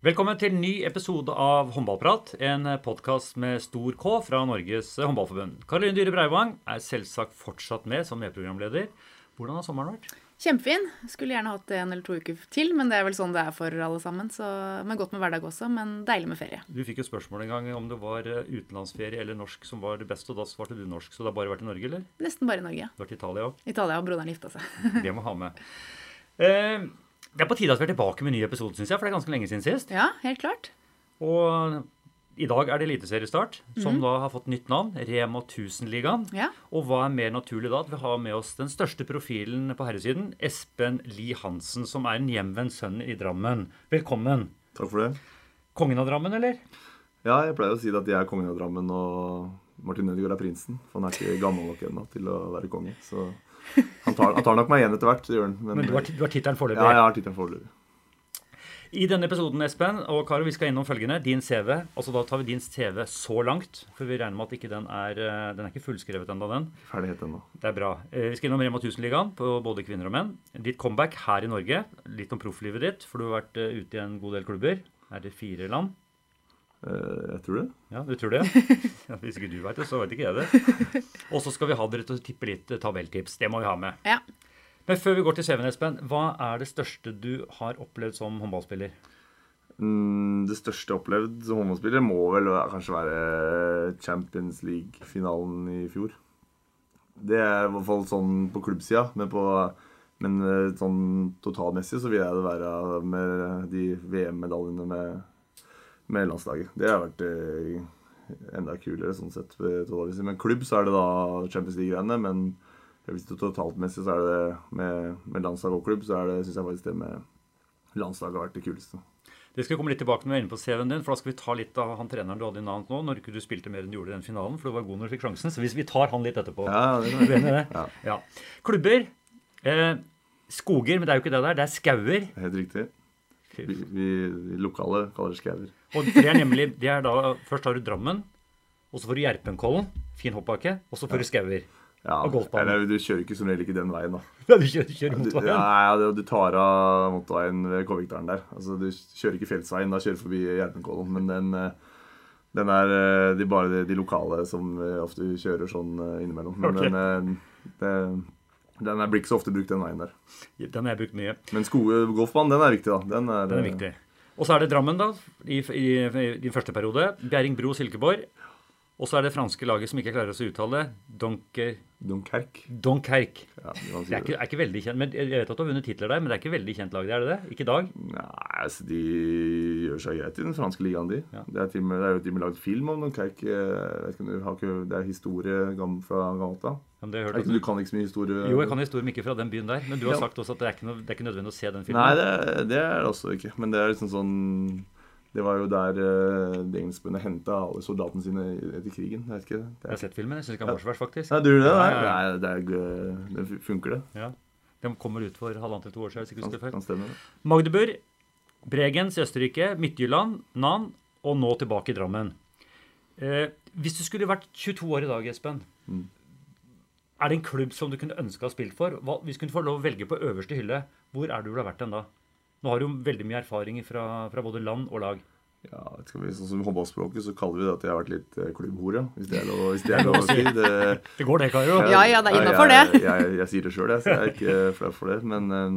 Velkommen til en ny episode av Håndballprat, en podkast med stor K fra Norges Håndballforbund. Karoline Dyhre Breivang er selvsagt fortsatt med som medprogramleder. Hvordan har sommeren vært? Kjempefin. Skulle gjerne hatt en eller to uker til, men det er vel sånn det er for alle sammen. Så, men Godt med hverdag også, men deilig med ferie. Du fikk jo spørsmål en gang om det var eh, utenlandsferie eller norsk som var det beste, og da svarte du norsk. Så det har bare vært i Norge, eller? Nesten bare i Norge. Du har vært i Italia òg? Italia og broderen gifta seg. det må ha med. Eh, det er på tide at vi er tilbake med en ny episode, syns jeg, for det er ganske lenge siden sist. Ja, helt klart. Og i dag er det eliteseriestart, som mm. da har fått nytt navn, Rema 1000-ligaen. Ja. Og hva er mer naturlig da at vi har med oss den største profilen på herresiden, Espen Lie Hansen, som er en hjemvendt sønn i Drammen. Velkommen. Takk for det. Kongen av Drammen, eller? Ja, jeg pleier å si at jeg er kongen av Drammen, og Martin Ødegaard er prinsen. For han er ikke gammel nok ennå til å være konge. Så han tar, han tar nok meg igjen etter hvert, gjør han. Men du har, du har tittelen foreløpig. Ja, jeg har tittelen foreløpig. I denne episoden, Espen og Karo, vi skal innom følgende. Din CV. altså Da tar vi din CV så langt, for vi regner med at ikke den er eh, Den er ikke fullskrevet ennå, den. Ferdig ennå. Det er bra. Eh, Vi skal innom Rema 1000-ligaen på både kvinner og menn. Ditt comeback her i Norge. Litt om profflivet ditt, for du har vært eh, ute i en god del klubber. Er det fire land? Eh, Jeg tror det. Ja, du tror det? Ja, hvis ikke du vet det, så vet ikke jeg det. Og så skal vi ha dere til å tippe litt tabelltips. Det må vi ha med. Ja. Men før vi går til CV-en, Espen, hva er det største du har opplevd som håndballspiller? Mm, Det største jeg har opplevd som håndballspiller må vel kanskje være Champions League-finalen i fjor. Det er i hvert fall sånn på klubbsida, men, på, men eh, sånn totalmessig så vil jeg det være med de VM-medaljene med, med landslaget. Det har vært eh, enda kulere sånn sett. Men klubb så er det da Champions League-greiene. Men hvis det totaltmessig så er det med, med landslag og klubb, så er det, syns jeg faktisk det med landslaget har vært det kuleste. Det skal komme litt tilbake når vi er inne på CV-en din, for da skal vi ta litt av han treneren du hadde i navnet nå, når ikke du spilte mer enn du gjorde i den finalen, for du var god når du fikk sjansen. Så hvis vi tar han litt etterpå. Ja, det Er du det? Ja. ja. Klubber. Eh, skoger, men det er jo ikke det der. Det er skauer. Helt riktig. Vi, vi vi lokale kaller det skauer. Og det er nemlig det er da, Først har du Drammen, og så får du Gjerpenkollen, fin hoppbakke, og så får du skauer. Ja, Og golfbanen. du kjører ikke som regel ikke den veien, da. Ja, du kjører, kjører motorveien? ja, du, du tar av motorveien ved Kovikdalen der. Altså, du kjører ikke Fjellsveien, da kjører du forbi Gjerpenkollen. Men den, eh, den er eh, de, bare de, de lokale som eh, ofte kjører sånn innimellom. Men okay. den, den er, blir ikke så ofte brukt, den veien der. Den har jeg brukt mye. Men golfbanen, den er viktig, da. Den er, Den er viktig. Og så er det Drammen, da, i, i, i din første periode. Bjerringbro Silkeborg. Og så er det franske laget som ikke klarer å uttale. Donker, Dunkerque. Donkerk. Ja, det Det er ikke, er ikke veldig kjent, men Jeg vet at du har vunnet titler der, men det er ikke veldig kjent lag, det er det det? Ikke i dag? Nei, altså de gjør seg greit i den franske ligaen, de. Ja. Det, er til det er jo til og med lagd film om Dunkerque. Jeg vet ikke har ikke, Det er historie fra gammelt av. Ja, ikke- Du kan ikke så mye historie? Jo, jeg kan historie, men ikke fra den byen der. Men du har Ja. sagt også at det er ikke, noe, det er ikke nødvendig å se den filmen. Nei, det, det er det også ikke. Men det er liksom sånn Det var jo der uh, de engelskmennene henta alle soldatene sine etter krigen. Jeg vet ikke. Jeg har sett filmen. Jeg syns ikke den var så verst, faktisk. Nei, du gjør det? Ja, Nei, ja, ja. Det, er, det funker, det. Ja. Den kommer ut for halvannet til to år siden. hvis jeg ikke husker feil. kan stemme. det. Magdeburg, Bregens i Østerrike, Midtjylland, Nan og nå tilbake i Drammen. Eh, hvis du skulle vært 22 år i dag, Espen, Mm. Er det en klubb som du kunne ønske å ha spilt for? Hva, hvis du kunne få lov å velge på øverste hylle, hvor er du ville vært den da? Nå har du jo veldig mye erfaring fra, fra både land og lag. Ja, skal vi- sånn som i håndballspråket så kaller vi det at jeg har vært litt eh, klubbhore. Hvis det er lov, hvis det er lov å si. Det, Det går det, Karo. Ja, ja, det er innenfor det. Jeg, jeg, jeg sier det sjøl, jeg, så jeg er ikke flau for det. Men eh,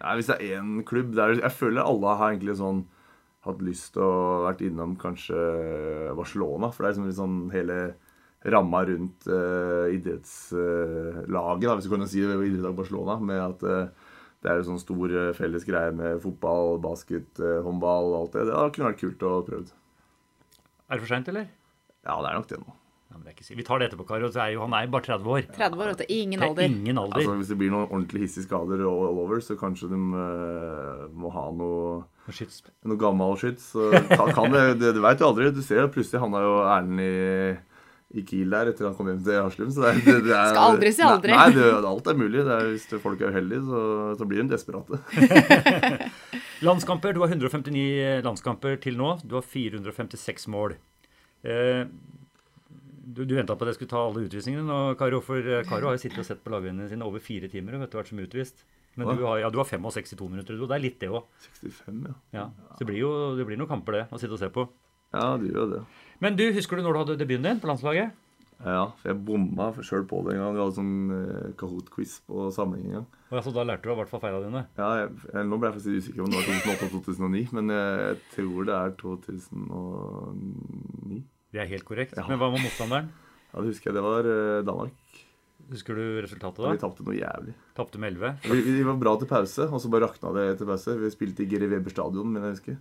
nei, hvis det er én klubb der, Jeg føler alle har egentlig sånn hatt lyst til å vært innom kanskje Barcelona. For det er liksom litt sånn hele ramma rundt uh, idrettslaget, da, hvis du kan si det, idrettslag Barcelona, med at uh, det er en sånn stor eh, felles greie med fotball, basket, håndball og alt det. Det kunne vært kult å prøve. Er det for seint, eller? Ja, det er nok det nå. Ja, men det er ikke. Vi tar det etterpå, Karo. er Han er jo bare 30 år. 30 år, vet du. Ingen Det er alder. ingen alder. Altså, hvis det blir noen ordentlig hissige skader all all over, så kanskje de uh, må ha noe, Skyts. noe gammel skyts. Så kan, kan det, det, du veit jo aldri. Du ser jo plutselig havna jo Erlend i, i Kiel der etter han kom hjem til Haslum. Så det, det, det er, Skal aldri si aldri. Nei, nei det, alt er mulig. Det er, hvis folk er uheldige, så, så blir de desperate. Landskamper. Du har 159 landskamper til nå. Du har 456 mål. Eh, du du venta på at jeg skulle ta alle utvisningene nå, Karo. For eh, Karo har jo sittet og sett på lagvennene sine over fire timer og vet du vært som utvist. Men du har, ja, du har 5 og 6 i to minutter. du. Det er litt det òg. 65, ja. Ja. Så det blir jo det blir noen kamper, det, å sitte og se på. Ja, det gjør jo det. Men du, husker du når du hadde debuten din på landslaget? Ja, for jeg bomma sjøl på det en gang. Vi hadde sånn eh, Kahoot-quiz på samling en gang. Og altså, Da lærte du i hvert fall feila dine. Ja, jeg, jeg, Nå ble jeg faktisk usikker om det var 2008-2009, men jeg, jeg tror det er 2009. Det er helt korrekt. Ja. Men hva med motstanderen? Ja, det husker jeg. Det var eh, Danmark. Husker du resultatet da? Ja, vi tapte noe jævlig. Tapte med 11. Vi, vi var bra til pause, og så bare rakna det til pause. Vi spilte i Geri Weber stadion, men jeg husker.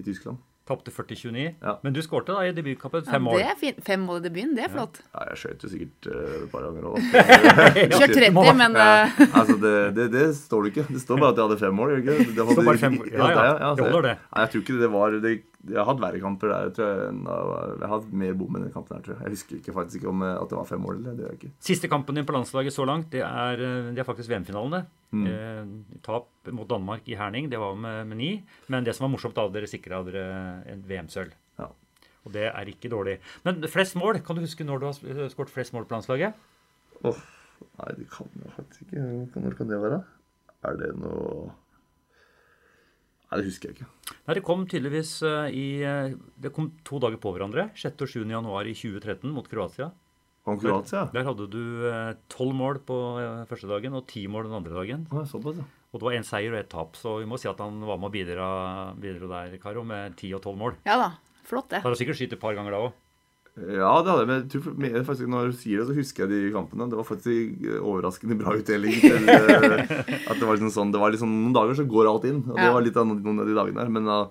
I Tyskland. Tapte 40-29. Ja. Men du skårte da i debutkampen fem mål. det er. Fem mål i debuten, det er flott. Ja, jeg skjøt jo sikkert uh, et par ganger òg. Kjørt 30, men Ja, eh, altså det, det, det står det ikke. Det står bare at jeg hadde fem mål. Ikke? det ikke? Det, bare fem- ja, ja, det holder det. Nei, jeg tror ikke det var det, Jeg har hatt verre kamper der. tror Jeg Jeg har hatt mer bom enn den kampen her, tror jeg. Jeg husker ikke faktisk ikke om eh, at det var fem mål. eller det gjør jeg ikke. Siste kampen din på landslaget så langt, det er, eh, det er faktisk VM-finalen. det. Mm. Eh, tap mot Danmark i Herning, det var med, med ni. Men det som var morsomt, da, dere sikra dere en VM-sølv. Ja. Og det er ikke dårlig. Men flest mål, kan du huske når du har skåret flest mål på landslaget? Åh, Nei, det kan jeg faktisk ikke. Når kan det være? Er det noe Nei, det husker jeg ikke. Nei, Det kom tydeligvis eh, i eh, Det kom to dager på hverandre. 6. og 7. januar i 2013 mot Kroatia. Om Kroatia? Der hadde du tolv mål på eh, første dagen og ti mål den andre dagen. Ja, såpass, ja. Og det var én seier og ett tap, så vi må si at han var med bidra, bidro der, Karo, med ti og tolv mål. ja da. Flott, det. Da har du sikkert skutt et par ganger da òg. Ja, det hadde jeg. Men jeg faktisk, når du sier det, så husker jeg de kampene. Det var faktisk eh, overraskende bra utdeling. til, eh, at Det var liksom sånn, det var liksom Noen dager så går alt inn. Og det var litt av noen av de dagene her. Men uh,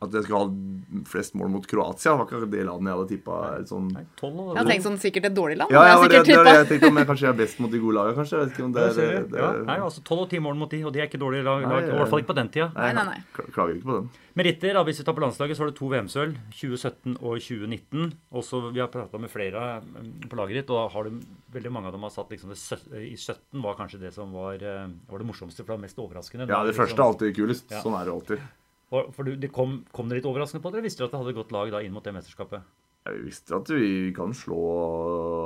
at jeg skulle ha flest mål mot Kroatia, var ikke det landet jeg hadde tippa. Sånn. Jeg tenkte har tenkt sånn sikkert et dårlig land. Ja, ja, jeg det, det, det, jeg tenkte om jeg kanskje er best mot de gode lagene, kanskje. Jeg vet ikke om det, det, det, ja, nei, altså 12 og 10 mål mot de, og de er ikke dårlige lag. Nei, I hvert fall ikke på den tida. Nei, nei, nei. Klager ikke på den. Meritter, da, hvis vi tar på landslaget, så har du to VM-sølv. 2017 og 2019. Også, vi har prata med flere mm, på laget ditt, og da har du, veldig mange av dem har satt liksom det, I 17 var kanskje det som var, eh, var det morsomste, for det var mest overraskende. Ja, det liksom- første er alltid kulest. Ja. Sånn er det alltid. For du, det kom, kom det litt overraskende på dere? Visste dere at det hadde et godt lag da inn mot det mesterskapet? Vi visste at vi kan slå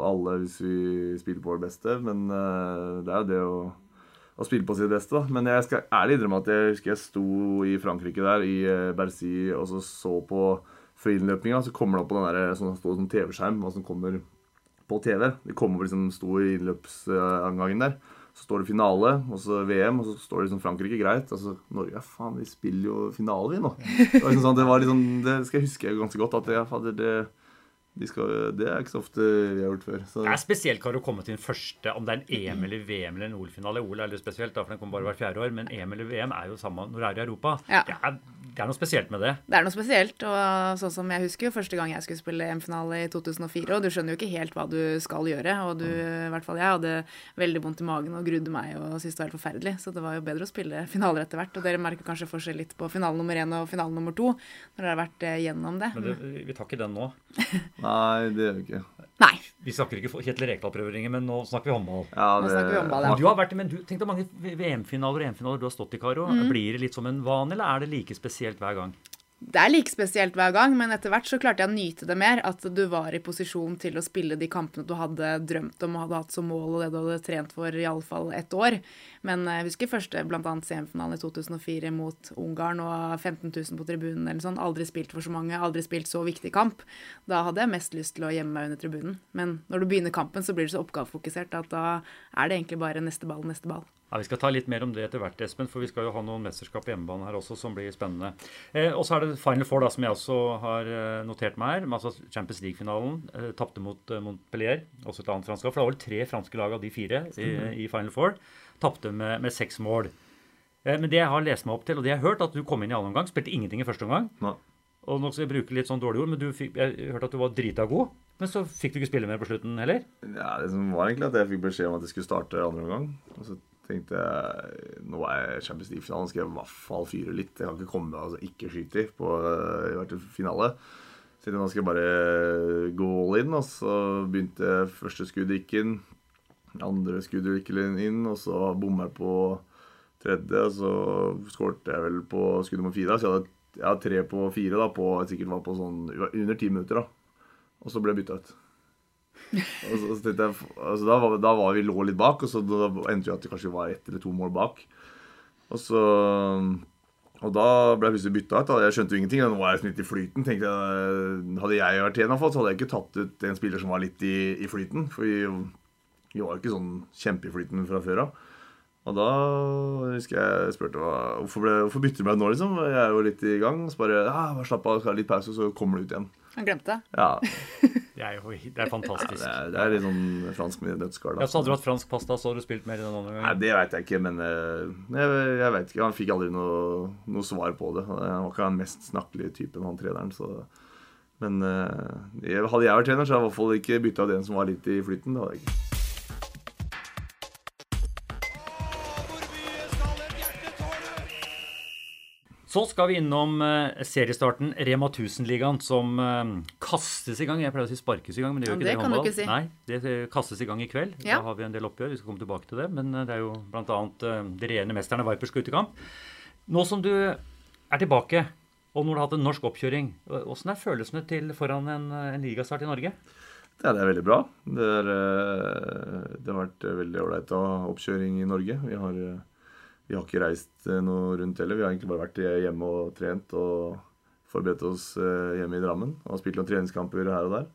alle hvis vi spiller på vårt beste, men eh, det er jo det å, å spille på sitt beste, da. Men jeg skal ærlig innrømme at jeg husker jeg sto i Frankrike der, i uh, Bercy, og så så på friidrettløpinga, så kommer det opp på den der sånn, sånn TV-skjerm, hva som kommer på TV. Det kommer liksom sto i innløpsangangen der. Så står det finale, og så VM, og så står det liksom Frankrike. Greit. Altså, Norge, ja faen, vi spiller jo finale, vi nå. Det, var liksom sånn, det, var liksom, det skal jeg huske ganske godt. At jeg, fader, det, de skal, det er ikke så ofte vi har gjort før. Så, Det er spesielt Karo, å komme til den første, om det er en EM eller VM eller en OL-finale. OL er litt spesielt, da, for den kommer bare hvert fjerde år. Men EM eller VM er jo samme når det er i Europa. Ja. Det, er, det er noe spesielt med det. Det er noe spesielt. og sånn som jeg husker jo første gang jeg skulle spille EM-finale i 2004, og du skjønner jo ikke helt hva du skal gjøre. Og du, i hvert fall jeg, hadde veldig vondt i magen og grudde meg og syntes det var helt forferdelig. Så det var jo bedre å spille finaler etter hvert. Og dere merker kanskje forskjell litt på finale nummer én og finale nummer to når dere har vært eh, gjennom det. Men det, vi tar ikke den nå. Nei, det gjør vi ikke. Nei. Vi snakker ikke for- Kjetil Rekdal-prøveringer, men nå snakker vi håndball. Ja, Nå snakker vi håndball, Men du har vært, men du, Tenk deg mange VM-finaler og EM-finaler du har stått i, Karo. Blir det litt som en vane, eller er det like spesielt hver gang? Det er like spesielt hver gang, men etter hvert så klarte jeg å nyte det mer. At du var i posisjon til å spille de kampene du hadde drømt om og hadde hatt som mål, og det du hadde trent for i alle fall ett år. Men eh, jeg husker første bl.a. semifinalen i 2004 mot Ungarn og 15 000 på tribunen eller sånn. Aldri spilt for så mange, aldri spilt så viktig kamp. Da hadde jeg mest lyst til å gjemme meg under tribunen. Men når du begynner kampen, så blir du så oppgavefokusert at da er det egentlig bare neste ball, neste ball. Ja, Vi skal ta litt mer om det etter hvert, Espen, for vi skal jo ha noen mesterskap på hjemmebane her også som blir spennende. Eh, og så er det Final Four, da, som jeg også har eh, notert meg her. Altså Champions League-finalen. Eh, Tapte mot eh, Montpellier, også et annet fransk lag. For det var vel tre franske lag av de fire i, i Final Four. Tapte med, med seks mål. Eh, men det jeg har lest meg opp til, og det jeg har hørt, at du kom inn i annen omgang, spilte ingenting i første omgang. Nei. Og nå skal jeg bruke litt sånn dårlige ord, men du fikk, jeg hørte at du var drita god. Men så fikk du ikke spille mer på slutten heller. Ja, det som var egentlig at jeg fikk beskjed om at jeg skulle starte andre omgang. Og så tenkte nå er jeg Champions League-finalen, skal jeg i hvert fall fyre litt. Jeg kan ikke komme altså, ikke skyte på øh, i hvert finale. Så jeg, nå skal jeg bare gå all in. Og så begynte første skuddet gikk inn. Andre skuddet gikk inn, og så bomma jeg på tredje. Og så skårte jeg vel på skudd nummer fire. Så jeg hadde, jeg hadde tre på fire da, på, sikkert var på sånn under ti minutter. da. Og så ble jeg bytta ut. Og så, så jeg, altså da, var, da var vi lå litt bak, og så da endte vi at det kanskje var ett eller to mål bak. Og så og da ble jeg plutselig bytta ut. Jeg skjønte jo ingenting. Nå var jeg litt i flyten. tenkte jeg, Hadde jeg vært trener, så hadde jeg ikke tatt ut en spiller som var litt i, i flyten. For vi, vi var jo ikke sånn kjempe i flyten fra før av. Og da husker jeg spurte hva, hvorfor, ble, hvorfor bytter du meg nå, liksom? Jeg er jo litt i gang. Så bare ja, bare slapp av, litt pause, og så kommer du ut igjen. Han glemte det. Ja, Det er jo det er fantastisk. Det er, det er litt sånn fransk med nøtteskall. Ja, så hadde du hatt fransk pasta, så hadde du spilt mer i den andre Nei. Det veit jeg ikke, men eh, jeg, jeg vet ikke. Han fikk aldri noe, noe svar på det. Han var ikke den mest snakkelige typen, han treneren. Så. Men eh, hadde jeg vært trener, så hadde jeg i hvert fall ikke bytta ut en som var litt i flyten. Det hadde jeg ikke. Så skal vi innom eh, seriestarten Rema 1000-ligaen, som eh, kastes i gang. Jeg pleier å si sparkes i gang, men det gjør ikke det det i kan du håndball. ikke si. Nei, det kastes i gang i kveld. Ja. Da har vi en del oppgjør. Vi skal komme tilbake til det. Men eh, det er jo bl.a. De regjerende mesterne Vipers skal ut i kamp. Nå som du er tilbake, og når du har hatt en norsk oppkjøring, åssen er følelsene til foran en, en ligastart i Norge? Ja, det er veldig bra. Det, er, det har vært veldig ålreit å ha oppkjøring i Norge. Vi har, eh, vi har ikke reist eh, noe rundt heller. Vi har egentlig bare vært hjemme og trent og forberedt oss eh, hjemme i Drammen. Og spilt noen treningskamper her og der.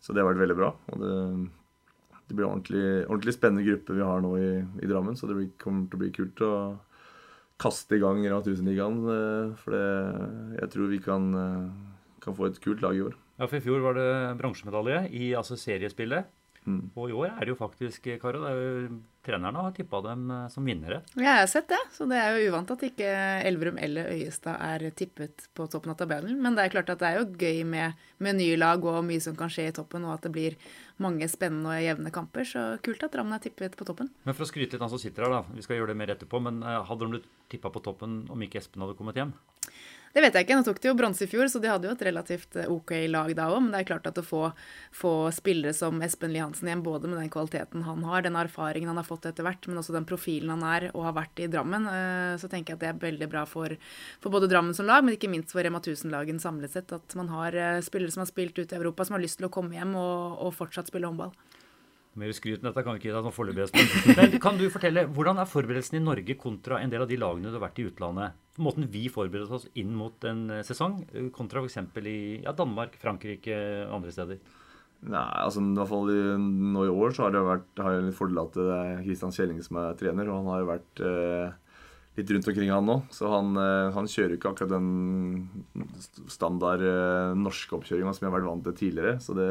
Så det har vært veldig bra. Og det, det blir en ordentlig, ordentlig spennende gruppe vi har nå i, i Drammen, så det blir, kommer til å bli kult å kaste i gang Rema 1000-ligaen. eh, For det, jeg tror vi kan, eh, kan få et kult lag i år. Ja, for I fjor var det bronsemedalje i altså seriespillet. Mm. Og i år er det jo faktisk, Karo, det er jo, trenerne har tippa dem eh, som vinnere. Ja, jeg har sett det, så det er jo uvant at ikke Elverum eller Øyestad er tippet på toppen av tabellen. Men det er klart at det er jo gøy med, med nye lag og mye som kan skje i toppen, og at det blir mange spennende og jevne kamper. Så kult at Drammen er tippet på toppen. Men for å skryte litt av han som sitter her, da. Vi skal gjøre det mer etterpå. Men eh, hadde de blitt tippa på toppen om ikke Espen hadde kommet hjem? Det vet jeg ikke. Nå tok de jo bronse i fjor, så de hadde jo et relativt eh, OK lag da òg. Men det er klart at å få, få spillere som Espen Lie Hansen hjem, både med den kvaliteten han har, den erfaringen han har fått etter hvert, men også den profilen han er og har vært i Drammen, eh, så tenker jeg at det er veldig bra for, for både Drammen som lag, men ikke minst for Rema 1000-lagen samlet sett. At man har eh, spillere som har spilt ute i Europa, som har lyst til å komme hjem og, og fortsatt spille håndball. Mer skryt enn dette kan vi ikke gi deg foreløpig, kan du fortelle, hvordan er forberedelsen i Norge kontra en del av de lagene du har vært i utlandet? Måten vi forbereder oss inn mot en eh, sesong, eh, kontra f.eks. i ja, Danmark, Frankrike, og andre steder? Nei, altså i hvert fall nå i år så har det vært, har jeg litt fordel at det er Kristian Kjelling som er trener, og han har jo vært eh, litt rundt omkring han nå. Så han, eh, han kjører ikke akkurat den standard eh, norske oppkjøringa som jeg har vært vant til tidligere. Så det,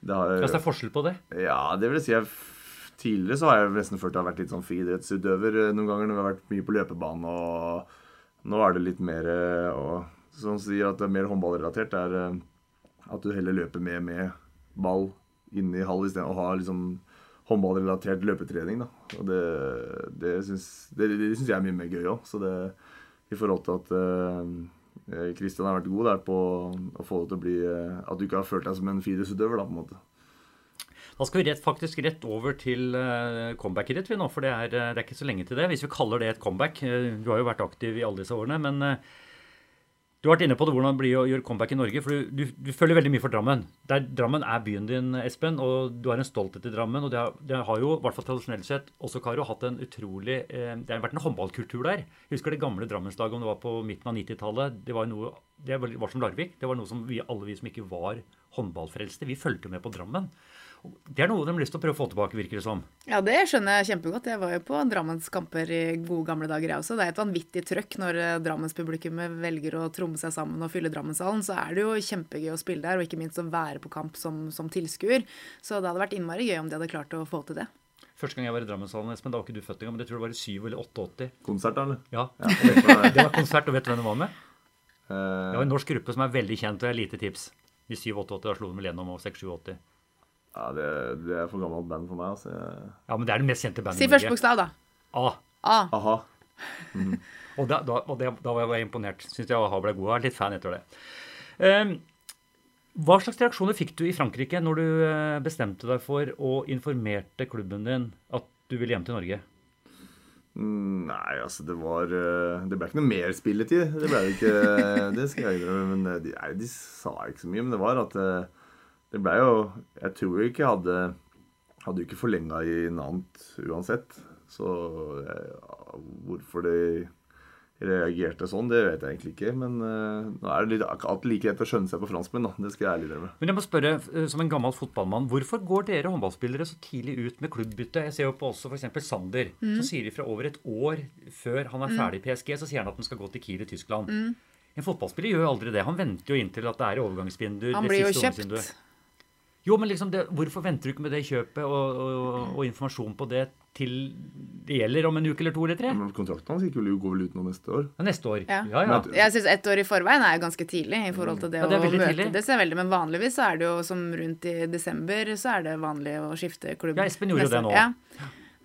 det har altså det er forskjell på det? Ja, det vil si jeg Tidligere så har jeg nesten følt at jeg har vært litt sånn friidrettsutøver eh, noen ganger når vi har vært mye på løpebane. og Nå er det litt mer eh, og, Som sier at det er mer håndballrelatert. Er eh, at du heller løper med med ball inne i hall istedenfor å ha liksom håndballrelatert løpetrening. da. Og det, det syns jeg er mye mer gøy òg. Så det i forhold til at eh, Kristian har vært god der på å få det til å bli eh, At du ikke har følt deg som en friidrettsutøver, da, på en måte. Da skal vi rett, faktisk rett over til uh, comebacket ditt, vi nå, for det er, eh, det er ikke så lenge til det. Hvis vi kaller det et comeback. Eh, du har jo vært aktiv i alle disse årene, men eh, du har vært inne på det, hvordan det blir å gjøre comeback i Norge. For du, du, du følger veldig mye for Drammen. Der Drammen er byen din, Espen, og du har en stolthet i Drammen. Og det har, det har jo, i hvert fall tradisjonelt sett, også Karo, hatt en utrolig eh, Det har vært en håndballkultur der. Jeg husker det gamle Drammenslaget, om det var på midten av 90-tallet. Det var noe det var som Larvik. Det var noe som vi, alle vi som ikke var håndballfrelste, vi fulgte med på Drammen. Det er noe de har lyst til å prøve å få tilbake, virker det som. Ja, det skjønner jeg kjempegodt. Jeg var jo på Drammens kamper i gode gamle dager, jeg også. Det er et vanvittig trøkk når eh, Drammenspublikummet velger å tromme seg sammen og fylle Drammenshallen. Så er det jo kjempegøy å spille der, og ikke minst å være på kamp som, som tilskuer. Så det hadde vært innmari gøy om de hadde klart å få til det. Første gang jeg var i Drammenshallen, Espen, da var ikke du født engang, men jeg tror det var i 7 eller 88. Konsert, eller? Ja, Ja, det? Det var konsert, og vet du hvem det var med? Eh, Det var en norsk gruppe som er veldig kjent, og jeg har lite tips. I 87-88, da slo de vel gjennom, og 6-87. ja, det, det er for gammelt band for meg. Altså. Ja, men det er det mest kjente bandet Si første bokstav, da. A. A. Aha. Og da, da, og det, da var jeg imponert. Syns jeg ble god. Jeg er litt fan etter det. Um, hva slags reaksjoner fikk du i Frankrike når du eh, bestemte deg for og informerte klubben din at du ville hjem til Norge? Nei, altså, det var eh, Det ble ikke noe mer spilletid. Det ble det ikke. Det skal jeg innrømme. Men eh, de, nei, de sa ikke så mye. Men det var at eh, det ble jo Jeg tror jo ikke jeg hadde Hadde jo ikke forlenga i Nant uansett. Så eh, hvorfor de reagerte sånn, det vet jeg egentlig ikke. Men uh, nå er det litt, akkurat like lett å skjønne seg på franskmenn, da. Det skal jeg ærlig innrømme. Men jeg må spørre, eh, som en gammel fotballmann, hvorfor går dere håndballspillere så tidlig ut med klubbbytte? Jeg ser jo på også f.eks. Sander. Mm. Så sier de fra over et år før han er ferdig i PSG, så sier han at han skal gå til Kiel i Tyskland. Mm. En fotballspiller gjør jo aldri det. Han venter jo inntil at det er overgangsvindu. Han blir jo kjøpt. Jo, men liksom det, hvorfor venter du ikke med det kjøpet og, og, og, informasjon på det til det gjelder om en uke eller to eller tre? Men Kontrakten hans går vel ut nå neste år. Ja, neste år. Ja. Ja, ja. Jeg syns ett år i forveien er ganske tidlig i forhold til det, det å møte tidlig. det. ser veldig, Men vanligvis så er det jo som rundt i desember så er det vanlig å skifte klubb. Ja, Espen gjorde det nå. Ja.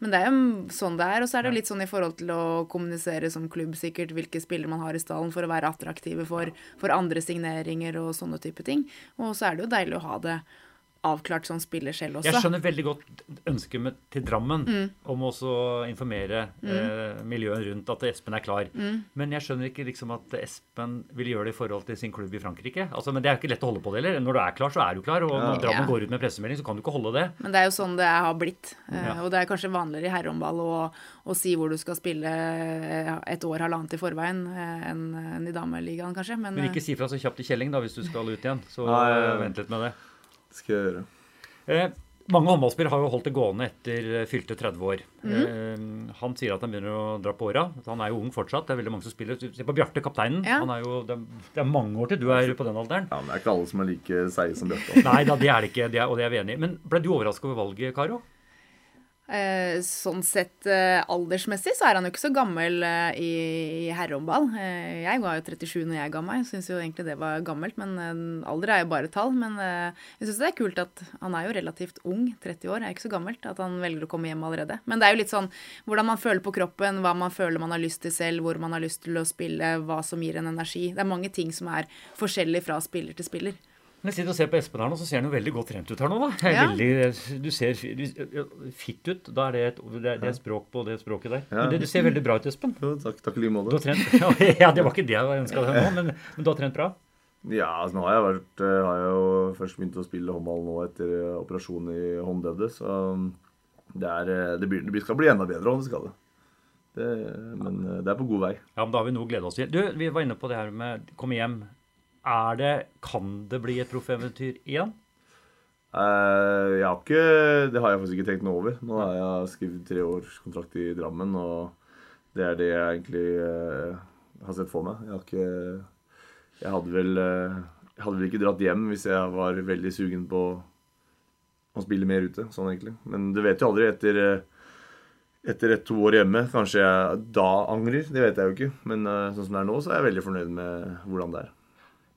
Men det er jo sånn det er. Og så er det jo litt sånn i forhold til å kommunisere som klubb sikkert hvilke spillere man har i stallen for å være attraktive for, for andre signeringer og sånne type ting. Og så er det jo deilig å ha det avklart som spiller selv også. Jeg skjønner veldig godt ønsket til Drammen mm. om å informere mm. eh, miljøet rundt at Espen er klar. Mm. Men jeg skjønner ikke liksom at Espen vil gjøre det i forhold til sin klubb i Frankrike. Altså, men det er ikke lett å holde på det heller. Når du er klar, så er du klar. Og når Drammen ja. går ut med pressemelding, så kan du ikke holde det. Men det er jo sånn det har blitt. Eh, ja. Og det er kanskje vanligere i herrehåndball å, å, si hvor du skal spille eh, et år, halvannet i forveien eh, enn en i dameligaen, kanskje. Men, men ikke si fra så kjapt til Kjelling, da, hvis du skal ut igjen. Så vent litt med det. Det skal jeg gjøre. Eh, mange håndballspillere har jo holdt det gående etter eh, fylte 30 år. Mm. Eh, han sier at han begynner å dra på åra. Han er jo ung fortsatt. Det er veldig mange som spiller. Se på Bjarte, kapteinen. Ja. Er jo, det, er, det, er, mange år til du er på den alderen. Ja, men Det er ikke alle som er like seige som Bjarte. Nei da, det er det ikke, det er, og det er vi enig i. Men ble du overraska over valget, Karo? Eh, sånn sett eh, aldersmessig så er han jo ikke så gammel eh, i, herrehåndball. Eh, jeg var jo 37 når jeg ga meg. Syns jo egentlig det var gammelt, men alder er jo bare tall. Men jeg syns det er kult at han er jo relativt ung, 30 år, er ikke så gammelt, at han velger å komme hjem allerede. Men det er jo litt sånn hvordan man føler på kroppen, hva man føler man har lyst til selv, hvor man har lyst til å spille, hva som gir en energi. Det er mange ting som er forskjellig fra spiller til spiller. Men jeg sitter og ser på Espen her nå, så ser han jo veldig godt trent ut her nå. da. Ja. Veldig, du ser fitt ut. Da er det et, det er, språk på det språket der. Ja. Men det, du ser veldig bra ut, Espen. Jo, takk, takk i like måte. Ja, det var ikke det jeg ønska deg nå, men, men, du har trent bra? Ja, altså nå har jeg, vært, eh, har jeg jo først begynt å spille håndball nå etter operasjonen operasjon i håndleddet. Så um, det, er, eh, det, blir, det skal bli enda bedre, om det skal det. det. Men det er på god vei. Ja, men Da har vi noe å glede oss til. Du, Vi var inne på det her med komme hjem. Er det, kan det bli et proffeventyr igjen? Uh, jeg har ikke, det har jeg faktisk ikke tenkt noe over. Nå har jeg skrevet tre års kontrakt i Drammen, og det er det jeg egentlig uh, har sett for meg. Jeg, ikke, jeg hadde, vel, uh, jeg hadde vel ikke dratt hjem hvis jeg var veldig sugen på å spille mer ute. sånn egentlig. Men du vet jo aldri etter, etter et-to år hjemme. Kanskje jeg da angrer. Det vet jeg jo ikke. Men sånn som det er nå, så er jeg veldig fornøyd med hvordan det er.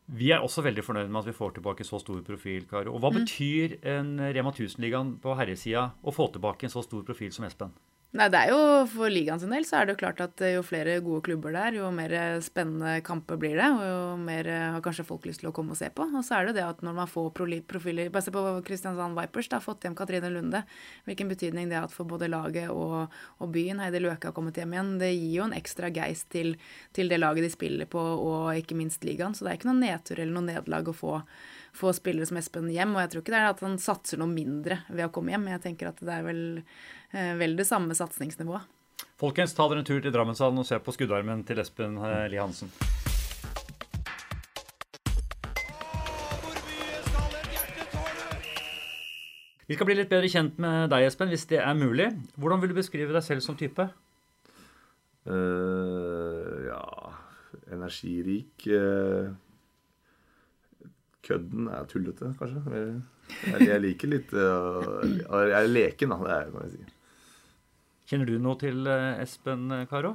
Vi er også veldig fornøyd med at vi får tilbake så stor profil. Karo. Og Hva mm. betyr en Rema 1000-ligaen på herresida å få tilbake en så stor profil som Espen? Nei, det er jo For ligaen sin del så er det jo klart at jo flere gode klubber det er, jo mer spennende kamper blir det. Og jo mer har kanskje folk lyst til å komme og se på. Og så er det det at når man får profiler Bare se på Kristiansand Vipers, da, fått hjem Katrine Lunde. Hvilken betydning det har hatt for både laget og, og byen. Heidi Løke har kommet hjem igjen. Det gir jo en ekstra geist til, til det laget de spiller på, og ikke minst ligaen. Så det er ikke noe nedtur eller noe nederlag å få få spillere som Espen hjem. Og jeg tror ikke det er at han satser noe mindre ved å komme hjem. Jeg tenker at det er vel Eh, vel det samme satsingsnivået. Folkens, ta dere en tur til Drammenshallen og se på skuddarmen til Espen eh, Lie Hansen. Vi skal bli litt bedre kjent med deg, Espen, hvis det er mulig. Hvordan vil du beskrive deg selv som type? Uh, ja Energirik. Uh, kødden er tullete, kanskje. Jeg, jeg liker litt uh, Jeg er leken, da. Det er, kan jeg si. Kjenner du noe til eh, Espen eh, Karo?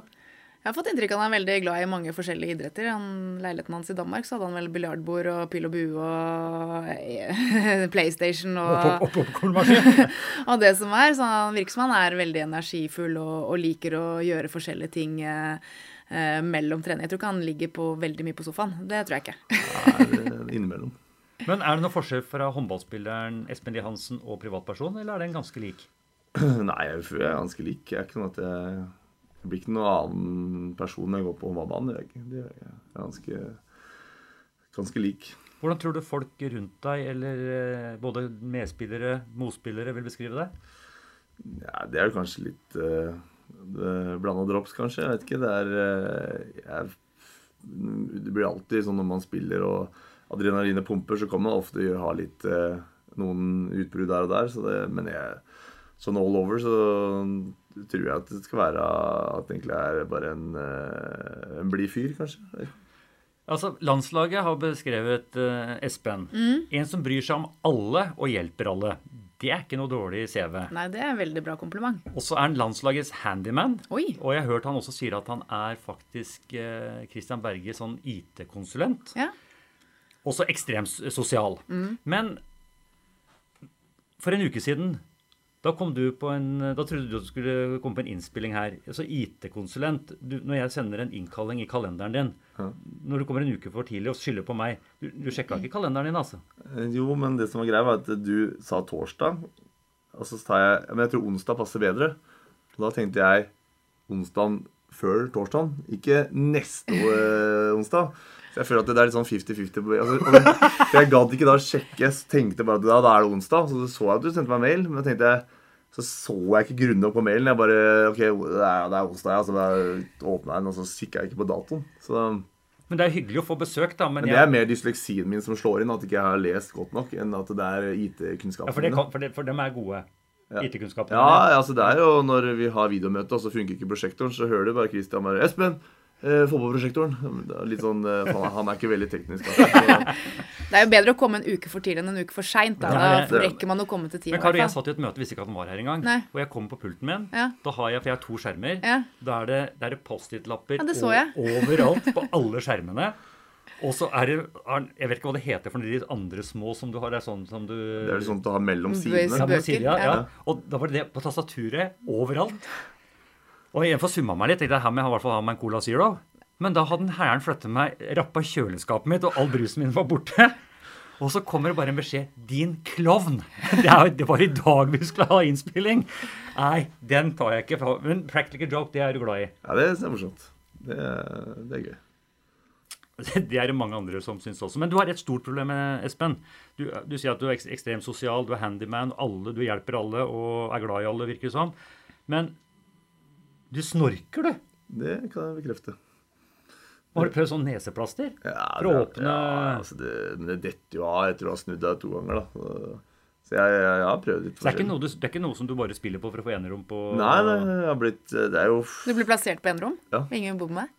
Jeg har fått inntrykk av at han er veldig glad i mange forskjellige idretter. Han, leiligheten hans i Danmark så hadde han vel biljardbord og pil og bue og eh, PlayStation og, og popkornmaskin. og det som er. Så han virker som han er veldig energifull og, og liker å gjøre forskjellige ting eh, mellom trening. Jeg tror ikke han ligger på veldig mye på sofaen. Det tror jeg ikke. Nei, innimellom. Men er det noe forskjell fra håndballspilleren Espen Lie Hansen og privatperson, eller er den ganske lik? Nei, jeg jeg er ganske lik. Jeg er ikke noe at jeg, jeg blir ikke noen annen person når jeg går på håndballbanen. Det er, jeg, er ganske, ganske lik. Hvordan tror du folk rundt deg, eller eh, både medspillere, motspillere, vil beskrive deg? Ja, det er jo kanskje litt uh, blanda drops, kanskje. Jeg vet ikke. Det er uh, jeg, Det blir alltid sånn når man spiller og adrenalinet pumper, så kan man ofte ha litt uh, noen utbrudd der og der. Så det, men jeg, sånn all over så tror jeg at det skal være at det egentlig er bare en, en blid fyr, kanskje. Altså, Landslaget har beskrevet uh, Espen. En som bryr seg om alle og hjelper alle. Det er ikke noe dårlig CV. Nei, det er en veldig bra kompliment. Og så er han landslagets handyman. Oi. Og jeg har hørt han også sier at han er faktisk eh, Christian Berge sånn IT-konsulent. Ja. Også ekstremt sosial. Men for en uke siden da kom du på en, da trodde du at du skulle komme på en innspilling her. Altså IT-konsulent. Når jeg sender en innkalling i kalenderen din Når du kommer en uke for tidlig og skylder på meg Du, du sjekka ikke kalenderen din, altså? Eh, Jo, men det som var greia, var at du sa torsdag. Og så sa jeg Men jeg tror onsdag passer bedre. Og da tenkte jeg onsdagen før torsdagen, ikke neste eh, onsdag. Så jeg føler at det er litt sånn 50-50. Altså, for jeg gadd ikke da sjekke. Jeg tenkte bare at da, da er det onsdag. Så så jeg at du sendte meg mail, men jeg så så jeg ikke grundig opp på mailen. Jeg bare OK, det er, det er onsdag, ja. Så jeg den, og så kikka jeg ikke på datoen. Så Men det er hyggelig å få besøk, da. Men, men det er mer dysleksien min som slår inn, at ikke jeg har lest godt nok, enn at det er IT-kunnskapene for, kan, for, det, for dem er gode. IT-kunnskapene. Ja, altså det er jo når vi har videomøte, og så funker ikke prosjektoren, så hører du bare Christian bare 'Espen, eh, få på prosjektoren'. Er litt sånn, uh, han, han er ikke veldig teknisk. Altså. Det er jo bedre å komme en uke for tidlig enn en uke for seint. Da, da rekker man å komme til tida. Men Karo, jeg satt i et møte, visste ikke at han var her engang. Nei. Og jeg kommer på pulten min. Ja. Da har jeg, for jeg har to skjermer. Ja. Da er det, det er det Post-It-lapper Ja, overalt på alle skjermene. Og så er det Jeg vet ikke hva det heter for de andre små som du har. Det er sånn som du det er sånn du har mellom sidene. Ja, ja, ja. ja. Og da var det det på tastaturet overalt. Og jeg får summa meg litt. tenkte jeg, Her med, i hvert fall ha meg en Cola Zero. Men da hadde hæren flyttet meg, rappa kjøleskapet mitt, og all brusen min var borte. Og så kommer det bare en beskjed 'Din klovn'. Det, er, det var i dag vi skulle ha innspilling. Nei, den tar jeg ikke. Fra. Men practical joke, det er du glad i. Ja, det er morsomt. Det, det er gøy. Det er det mange andre som syns også. Men du har et stort problem, Espen. Du, du sier at du er ekstremt sosial, du er handyman, alle, du hjelper alle og er glad i alle, virker det som. Men du snorker, du. Det kan jeg bekrefte. Har du prøvd sånn neseplaster? Ja, For å det- åpne- ja, altså det, Men det detter jo av etter å ha snudd deg to ganger, da. Så, jeg, jeg, jeg har prøvd litt Så det er, ikke forskjellig. noe du, det er ikke noe som du bare spiller på for å få enerom på Nei, nei, jeg har blitt Det er jo Du blir plassert på enerom? Ja. Ingen bor med deg?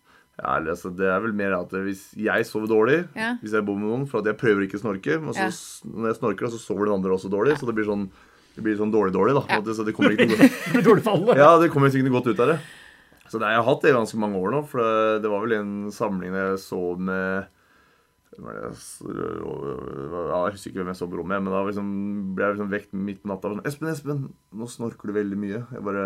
Ja, altså, det er vel mer at hvis jeg sover dårlig, Ja. hvis jeg bor med noen, for at jeg prøver ikke å snorke, men så, Ja. når jeg snorker, så sover den andre også dårlig, så det blir sånn det blir sånn dårlig-dårlig, da. Ja. Så det kommer ikke noe godt, dårlig for alle. ja, det kommer ikke noe godt ut av det. Så det, jeg har hatt det i ganske mange år nå, for det, det var vel en samling jeg så med jeg Jeg husker ikke hvem jeg så på rommet, men da liksom, ble jeg liksom vekt midt på natta. Sånn, 'Espen, Espen, nå snorker du veldig mye.' Jeg bare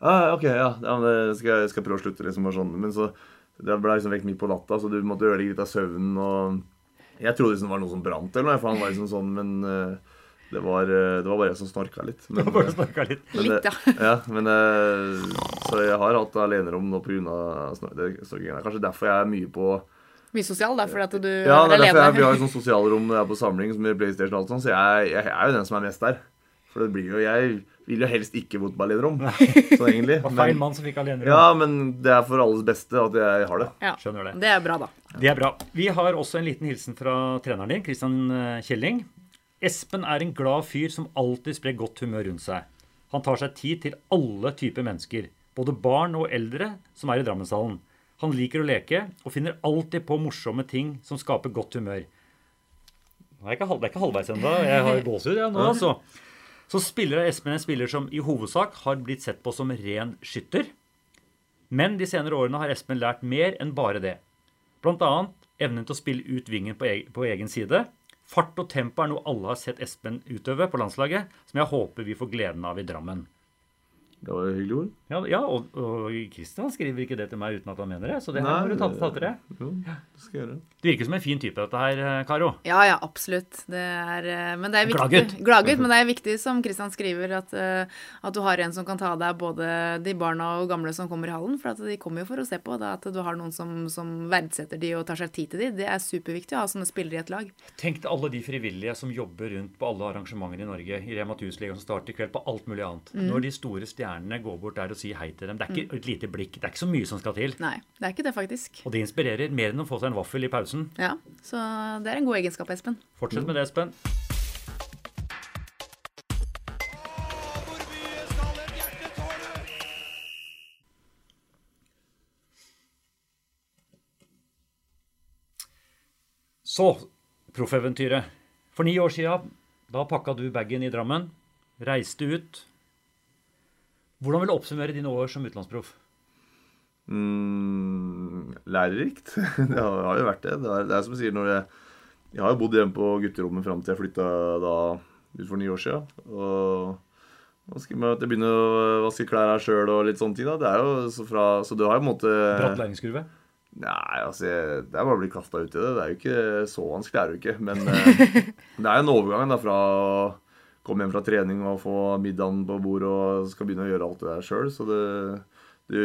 ah, 'OK, ja, ja det skal jeg skal prøve å slutte.' liksom, og sånn. Men så det ble liksom vekt midt på natta, så du måtte ødelegge litt av søvnen. og Jeg trodde liksom det var noe som brant, eller noe, for han var liksom sånn, men eh, det var, eh, det var bare jeg som snorka litt. Men, Bare snorka litt. men Litt, ja. ja, men eh, Så jeg har hatt alenerom nå pga. snorkingen. Kanskje derfor jeg er mye på Mye sosial, da, fordi at du Ja, det er er derfor jeg, vi har alene. sånn sosialrom når jeg er på samling som i PlayStation og alt sånt, så jeg, jeg er jo den som er mest der. For det blir jo Jeg vil jo helst ikke bo på alenerom, sånn egentlig. Det var feil mann som fikk alenerom. ja, men det er for alles beste at jeg har det. Ja. Skjønner det. Det er bra, da. Det er bra. Vi har også en liten hilsen fra treneren din, Christian eh, Kjelling. Espen er en glad fyr som alltid sprer godt humør rundt seg. Han tar seg tid til alle typer mennesker, både barn og eldre som er i Drammenshallen. Han liker å leke og finner alltid på morsomme ting som skaper godt humør. Det er ikke Det er ikke halvveis ennå. Jeg har gåsehud jeg, nå, altså. Så spiller Espen en spiller som i hovedsak har blitt sett på som ren skytter. Men de senere årene har Espen lært mer enn bare det. Annet evnen til å spille ut vingen på, på egen side. Fart og tempo er noe alle har sett Espen utøve på landslaget, som jeg håper vi får gleden av i Drammen. Det var jo hyggelige ord. Ja, ja og, og Kristian skriver ikke det til meg uten at han mener det, så det her må du ta, ta til deg. Jo, det skal jeg gjøre. Du virker som en fin type, dette her, eh, Karo. Ja, ja, absolutt. Det er, eh, men det er viktig. Gladgutt. Gladgutt, men det er viktig, som Kristian skriver, at, eh, at du har en som kan ta deg både de barna og gamle som kommer i hallen. For at de kommer jo for å se på. Da, at du har noen som, som verdsetter de og tar seg tid til de. Det er superviktig å ha sånne spillere i et lag. Tenk til alle de frivillige som jobber rundt på alle arrangementer i Norge. I Rema 1000-ligaen som starter i kveld, på alt mulig annet. Mm. Når de store stjernene går bort der og sier hei til dem. Det er ikke et lite blikk. Det er ikke så mye som skal til. Nei, det er ikke det, faktisk. Og det inspirerer mer enn å få seg en vaffel i pausen. Ja, Så det er en god egenskap, Espen. Fortsett med det, Espen. Så, proffeventyret. For ni år sia, da pakka du bagen i Drammen. Reiste ut. Hvordan vil du oppsummere dine år som utenlandsproff? Mm, lærerikt. Det har har jo vært det. Det er, det er som du sier, når jeg Jeg har jo bodd hjemme på gutterommet fram til jeg flytta da ut for ni år sia. Og jeg, at begynner å vaske klær her sjøl og litt sånne ting. da. Det er jo så fra Så du har jo på en måte Bratt læringskurve? Nei, altså jeg, Det er bare å bli kasta ut i det. Det er jo ikke så vanskelig, er det jo ikke. Men eh, det er jo en overgang da fra komme hjem fra trening og få middagen på bordet og skal begynne å gjøre alt det der sjøl. Så det, du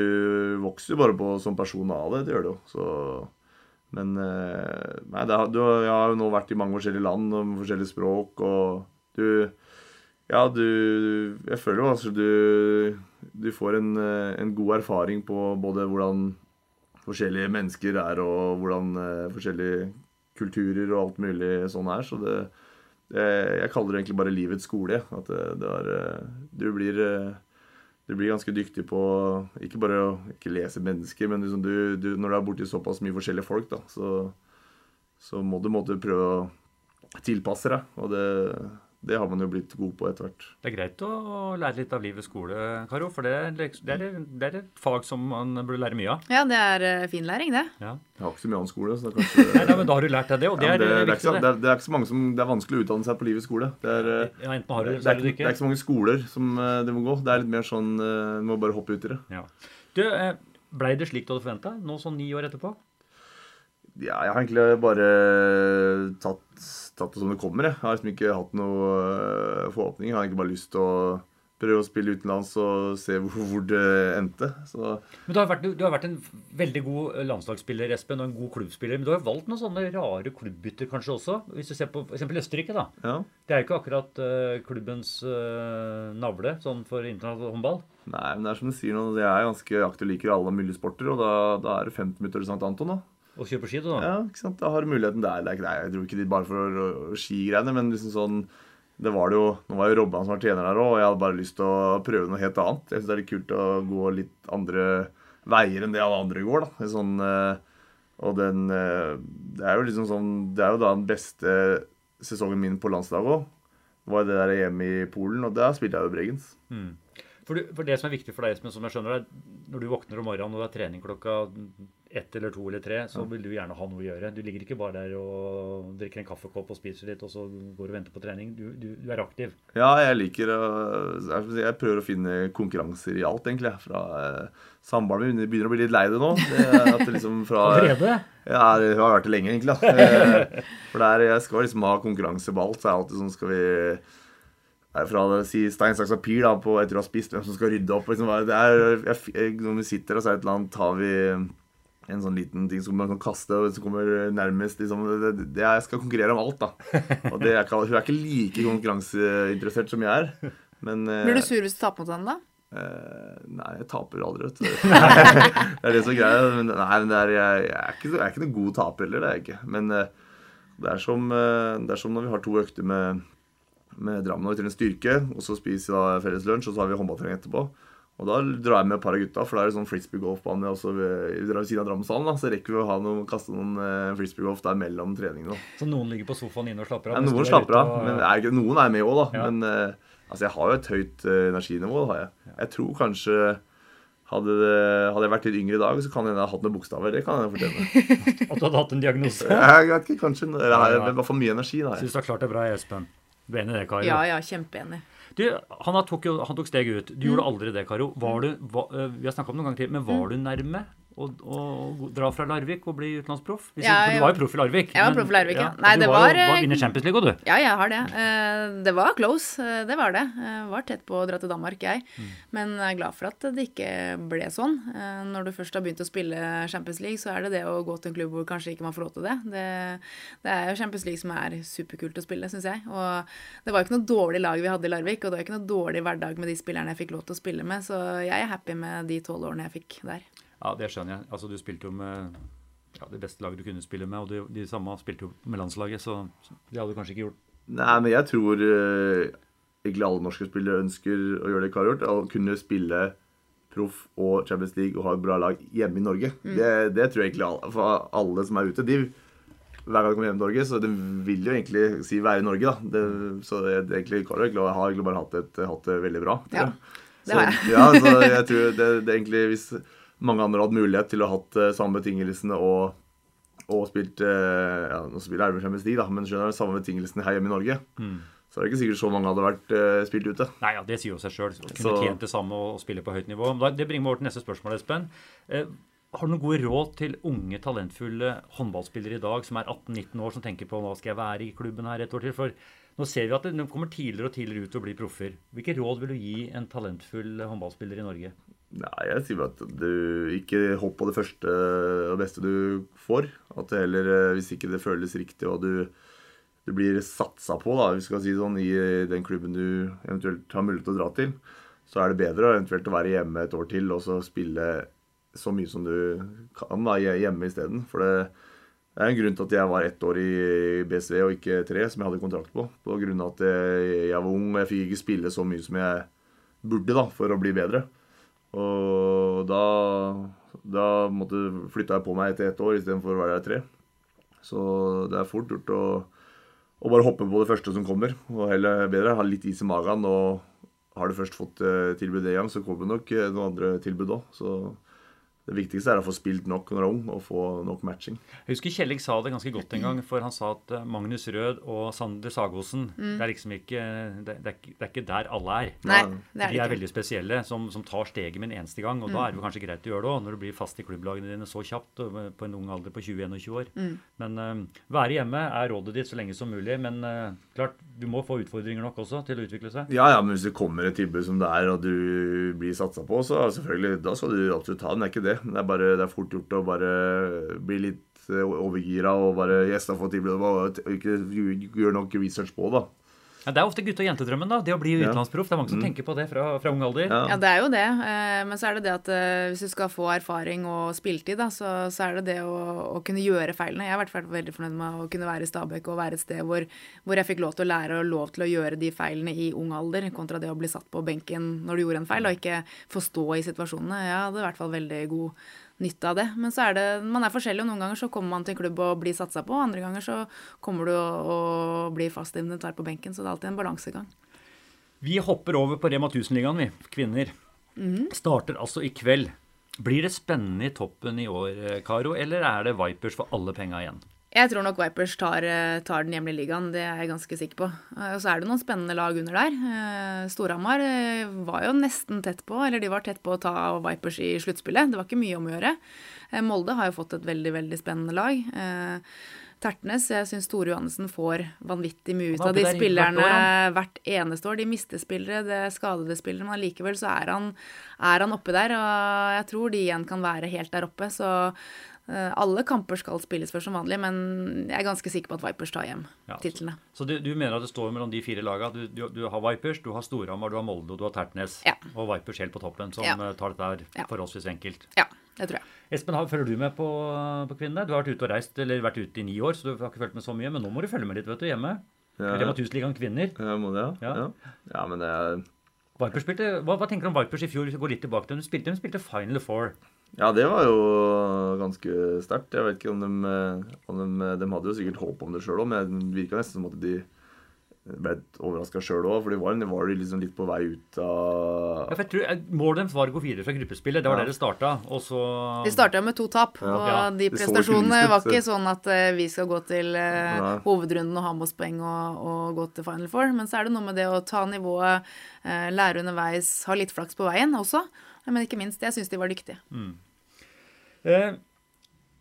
vokser jo bare på som person av det. Det gjør det jo. Så, men eh, nei, det du, jeg har jo nå vært i mange forskjellige land og forskjellige språk, og du Ja, du Jeg føler jo altså du, du får en, en god erfaring på både hvordan forskjellige mennesker er, og hvordan eh, forskjellige kulturer og alt mulig sånn er. Så det Jeg kaller det egentlig bare livets skole. At det, det er eh, Du blir eh, du blir ganske dyktig på ikke bare å ikke lese mennesker, men liksom du, du, når du er borti såpass mye forskjellige folk, da, så, så må du måtte prøve å tilpasse deg. Og det, det har man jo blitt god på etter hvert. Det er greit å lære litt av livets skole, Karo. For det, er det, er, det er et fag som man burde lære mye av. Ja, det er eh, fin læring, det. Ja. Jeg har ikke så mye annen skole, så det er kanskje Nei, nei, men Da har du lært deg det, og det Ja, er, det, det, er viktig. det. det, er, det er ikke så mange som Det er vanskelig å utdanne seg på livets skole. Det er, eh, Ja, enten har du det, er er ikke, det er ikke. så mange skoler som eh, det må gå. Det er litt mer sånn Du må bare hoppe ut i det. Ja. Du, Blei det slik du hadde forventa, nå sånn ni år etterpå? Ja, jeg har egentlig bare tatt, tatt det som det kommer. Jeg har liksom ikke hatt noen forhåpninger. forhåpning. Jeg har egentlig bare lyst til å prøve å spille utenlands og se hvor, hvor det endte. Så Men du har, vært, du har vært en veldig god landslagsspiller, Espen, og en god klubbspiller. Men du har valgt noen sånne rare klubbbytter kanskje også? Hvis du ser på f.eks. Østerrike, da. ja. Det er jo ikke akkurat uh, klubbens uh, navle sånn for internasjonal håndball. Nei, men det er som du sier nå, jeg er ganske aktiv og liker alle mulige sporter, og da, da er det 50 minutter til St. Anton, da. Og kjøper ski, da. Ja, ikke sant? Da har du muligheten der. Det er nei, jeg dro ikke dit bare for skigreiene, men liksom sånn det var det jo, Nå var jo Robban som var trener der òg, og jeg hadde bare lyst til å prøve noe helt annet. Jeg syns det er litt kult å gå litt andre veier enn det alle andre går. da. Sånn, eh, og den eh, Det er jo liksom sånn Det er jo da den beste sesongen min på landslaget òg. Det var det der EM i Polen, og der spilte jeg jo Bregens. For, du, for det som er viktig for deg, Espen, som jeg skjønner deg, når du våkner om morgenen og det er trening klokka ett eller to eller tre, så vil du gjerne ha noe å gjøre. Du ligger ikke bare der og drikker en kaffekopp og spiser litt, og så går du og venter på trening. Du, du, du er aktiv. Ja, jeg liker å jeg- prøver å finne konkurranser i alt, egentlig. Fra eh, Samboeren min begynner å bli litt lei det nå. Det at det liksom fra Allerede? Ja, jeg har vært det lenge, egentlig. da. For der, er, jeg skal liksom ha konkurranse på alt. Så er det alltid sånn Skal vi Fra si stein, saks, papir da, på etter å ha spist, hvem som skal rydde opp. Liksom, det er, jeg, jeg, når vi sitter og så er et eller annet, tar vi en sånn liten ting som man kan kaste, og som kommer nærmest liksom, det, det, Jeg skal konkurrere om alt, da. Og det er hun er ikke like konkurranseinteressert som jeg er. Men eh, Blir du sur hvis du taper mot henne, da? Uh, nei, jeg taper aldri, vet du. det er det som er greia. Men, nei, men det er, jeg, jeg, er ikke, jeg er ikke noen god taper heller, det er jeg ikke. Men uh, det, er som, uh, det er som når vi har to økter med, med Drammen og vi trener styrke, og så spiser vi da felles lunsj, og så har vi håndballtrening etterpå. Og da drar jeg med et par av gutta, for da er det sånn frisbee-golfbane også ved, ved siden av Drammenshallen. da, Så rekker vi å ha noen, kaste noen eh, frisbee-golf der mellom treningene. da. Så noen ligger på sofaen inne og slapper av? Ja, noen er slapper av, og- men er noen er med òg, da. Ja. Men eh, altså, jeg har jo et høyt eh, energinivå. da har jeg. Jeg tror kanskje hadde, det, hadde jeg vært litt yngre i dag, så kan det hende jeg hadde hatt noen bokstaver. Det kan jeg fortelle. At du hadde hatt en diagnose? Jeg vet ikke, kanskje. Jeg har Ja, ja. i hvert fall mye energi. da. Syns du har klart det bra, Espen. Du er enig i det, Kari? Ja, ja, kjempeenig. Du, han, tok, jo- han tok steget ut. Du gjorde aldri det, Karo. Var du, var, eh, vi har snakket om det noen ganger til, men var du nærme å, å dra fra Larvik og bli utenlandsproff? Ja, for du var jo proff i Larvik. Jeg var proff i Larvik, ja. og Nei, du det var, var, var eh, inne i Champions League, og du. Ja, jeg har det. Eh, Det var close, eh, det var det. Jeg var tett på å dra til Danmark, jeg. Men jeg er glad for at det ikke ble sånn. Når du først har begynt å spille Champions League, så er det det å gå til en klubb hvor kanskje ikke man får lov til det. Det, det er jo Champions League som er superkult å spille, syns jeg. Og det var jo ikke noe dårlig lag vi hadde i Larvik, og det var ikke noe dårlig hverdag med de spillerne jeg fikk lov til å spille med, så jeg er happy med de tolv årene jeg fikk der. Ja, det skjønner jeg. Altså, du spilte jo med ja, det beste laget du kunne spille med, og de, de samme spilte jo med landslaget, så det hadde du kanskje ikke gjort. Nei, men jeg tror uh, egentlig alle norske spillere ønsker å gjøre det Kari har gjort. Å kunne spille proff og Champions League og ha et bra lag hjemme i Norge. Det, det tror jeg egentlig alle, for alle som er ute. de hver gang de kommer hjem til Norge, så det vil jo egentlig si være i Norge, da. Det, så det, det er egentlig, Kari har har egentlig bare hatt, et, hatt det veldig bra. tror Ja, det har jeg. Så, ja, så jeg tror det, det er egentlig Hvis mange andre hatt mulighet til å ha hatt eh, samme betingelsene og, og spilt eh, ja, Nå spiller med Champions League, da, men skjønner samme betingelsene her hjemme i Norge, så er det ikke sikkert så mange hadde vært uh, spilt ute. Nei, ja, det sier jo seg sjøl. Kunne Så- tjent det samme og spille på høyt nivå. Da, det bringer meg over til neste spørsmål, Espen. Eh, har du noen gode råd til unge, talentfulle håndballspillere i dag som er 18-19 år, som tenker på hva skal jeg være i klubben her et år til? For nå ser vi at de kommer tidligere og tidligere ut og blir proffer. Hvilke råd vil du gi en talentfull håndballspiller i Norge? Nei, jeg sier bare at du ikke hopp på det første og beste du får. At det heller, eh, hvis ikke det føles riktig og du, du blir satsa på, da, hvis vi skal si sånn, i den klubben du eventuelt har mulighet til å dra til, så er det bedre eventuelt å være hjemme et år til og så spille så mye som du kan da, hjemme isteden. For det, det er en grunn til at jeg var ett år i BSV og ikke tre, som jeg hadde kontrakt på. På grunn av at jeg, jeg var ung og jeg fikk ikke spille så mye som jeg burde da, for å bli bedre. Og da, da måtte, flytta jeg på meg etter ett år istedenfor å være der i tre. Så det er fort gjort å, å bare hoppe på det første som kommer. Og heller bedre ha litt is i magen. Og har du først fått eh, tilbud én gang, så kommer det nok eh, noen andre tilbud òg. Det viktigste er å få spilt nok når du er ung, og få nok matching. Jeg husker Kjelling sa det ganske godt en gang, for han sa at eh, Magnus Rød og Sander Sagosen det, er liksom ikke, det, det, er, ikke- det er ikke der alle er. Nei, det er De er veldig spesielle, som, som tar steget med en eneste gang. Og da er det jo kanskje greit å gjøre det òg, når du blir fast i klubblagene dine så kjapt og på en ung alder på 20-21 år. Men uh, være hjemme er rådet ditt så lenge som mulig. Men uh, klart, du må få utfordringer nok også til å utvikle seg. Ja, ja, men hvis det kommer et tilbud som det er, og du blir satsa på, så selvfølgelig, da skal du absolutt ta den. Det er ikke det. Det er, bare, det er fort gjort å bare bli litt eh, overgira og bare Yes, da får tilbud. og Ikke gjøre nok research på det. da. Ja, det er ofte gutte- og jentedrømmen, da. Det å bli Ja. utenlandsproff. Det er mange som tenker på det fra, fra ung alder. Ja. Ja, det er jo det. eh, Men så er det det at eh, hvis du skal få erfaring og spilletid, da, så, så er det det å, å kunne gjøre feilene. Jeg har i hvert fall vært veldig fornøyd med å kunne være i Stabekk og være et sted hvor, hvor jeg fikk lov til å lære og lov til å gjøre de feilene i ung alder, kontra det å bli satt på benken når du gjorde en feil, og ikke få stå i situasjonene. Jeg hadde i hvert fall veldig god nytte av det. Men så er det, man er forskjellig, og noen ganger så kommer man til en klubb og blir satsa på, andre ganger så kommer du og, og blir fast inventar på benken, så det er alltid en balansegang. Vi hopper over på Rema 1000-ligaen, vi. Kvinner. Mm. Starter altså i kveld. Blir det spennende i toppen i år, eh, Karo, eller er det Vipers for alle penga igjen? Jeg tror nok Vipers tar, eh, tar den hjemlige ligaen, det er jeg ganske sikker på. Eh, Og så er det noen spennende lag under der. Eh, Storhamar var jo nesten tett på, eller de var tett på å ta Vipers i sluttspillet. Det var ikke mye om å gjøre. Molde har jo fått et veldig, veldig spennende lag. Tertnes, jeg syns Tore Johannessen får vanvittig mye ut av de hvert spillerne år, hvert eneste år. De mister spillere, det er skadede spillere, men allikevel så er han, er han oppe der. Og jeg tror de igjen kan være helt der oppe. Så alle kamper skal spilles før som vanlig, men jeg er ganske sikker på at Vipers tar hjem Ja, titlene. Så du, du mener at det står mellom de fire lagene? Du, du, du har Vipers, du har Storhamar, du har Molde og du har Tertnes. Ja. Og Vipers helt på toppen, som Ja. eh, tar dette her forholdsvis enkelt. Ja, det tror jeg. Espen, følger du med på, på kvinnene? Du har vært ute og reist, eller vært ute i ni år, så du har ikke fulgt med så mye. Men nå må du følge med litt vet du, hjemme. Ja. Rema 1000-ligaen kvinner. Ja, må det, ja. Ja. ja. Ja, men det er Vipers spilte, hva, hva tenker du om Vipers i fjor? Hvis vi går litt tilbake til dem. De spilte, de spilte Final Four. Ja, det var jo ganske sterkt. Jeg vet ikke om de, om de De hadde jo sikkert håp om det sjøl òg, men det virka nesten som at de ble overraska sjøl òg, for de var, var liksom litt på vei ut av Ja, for jeg tror eh, Målet deres var å gå videre fra gruppespillet. Det var Ja. der det starta. Og så De starta med to tap, Ja. og de prestasjonene ikke var ikke sånn at eh, vi skal gå til eh, Nei. hovedrunden og ha med oss poeng og, og gå til Final Four. Men så er det noe med det å ta nivået, eh, lære underveis, ha litt flaks på veien også. Men ikke minst, jeg syns de var dyktige. Eh,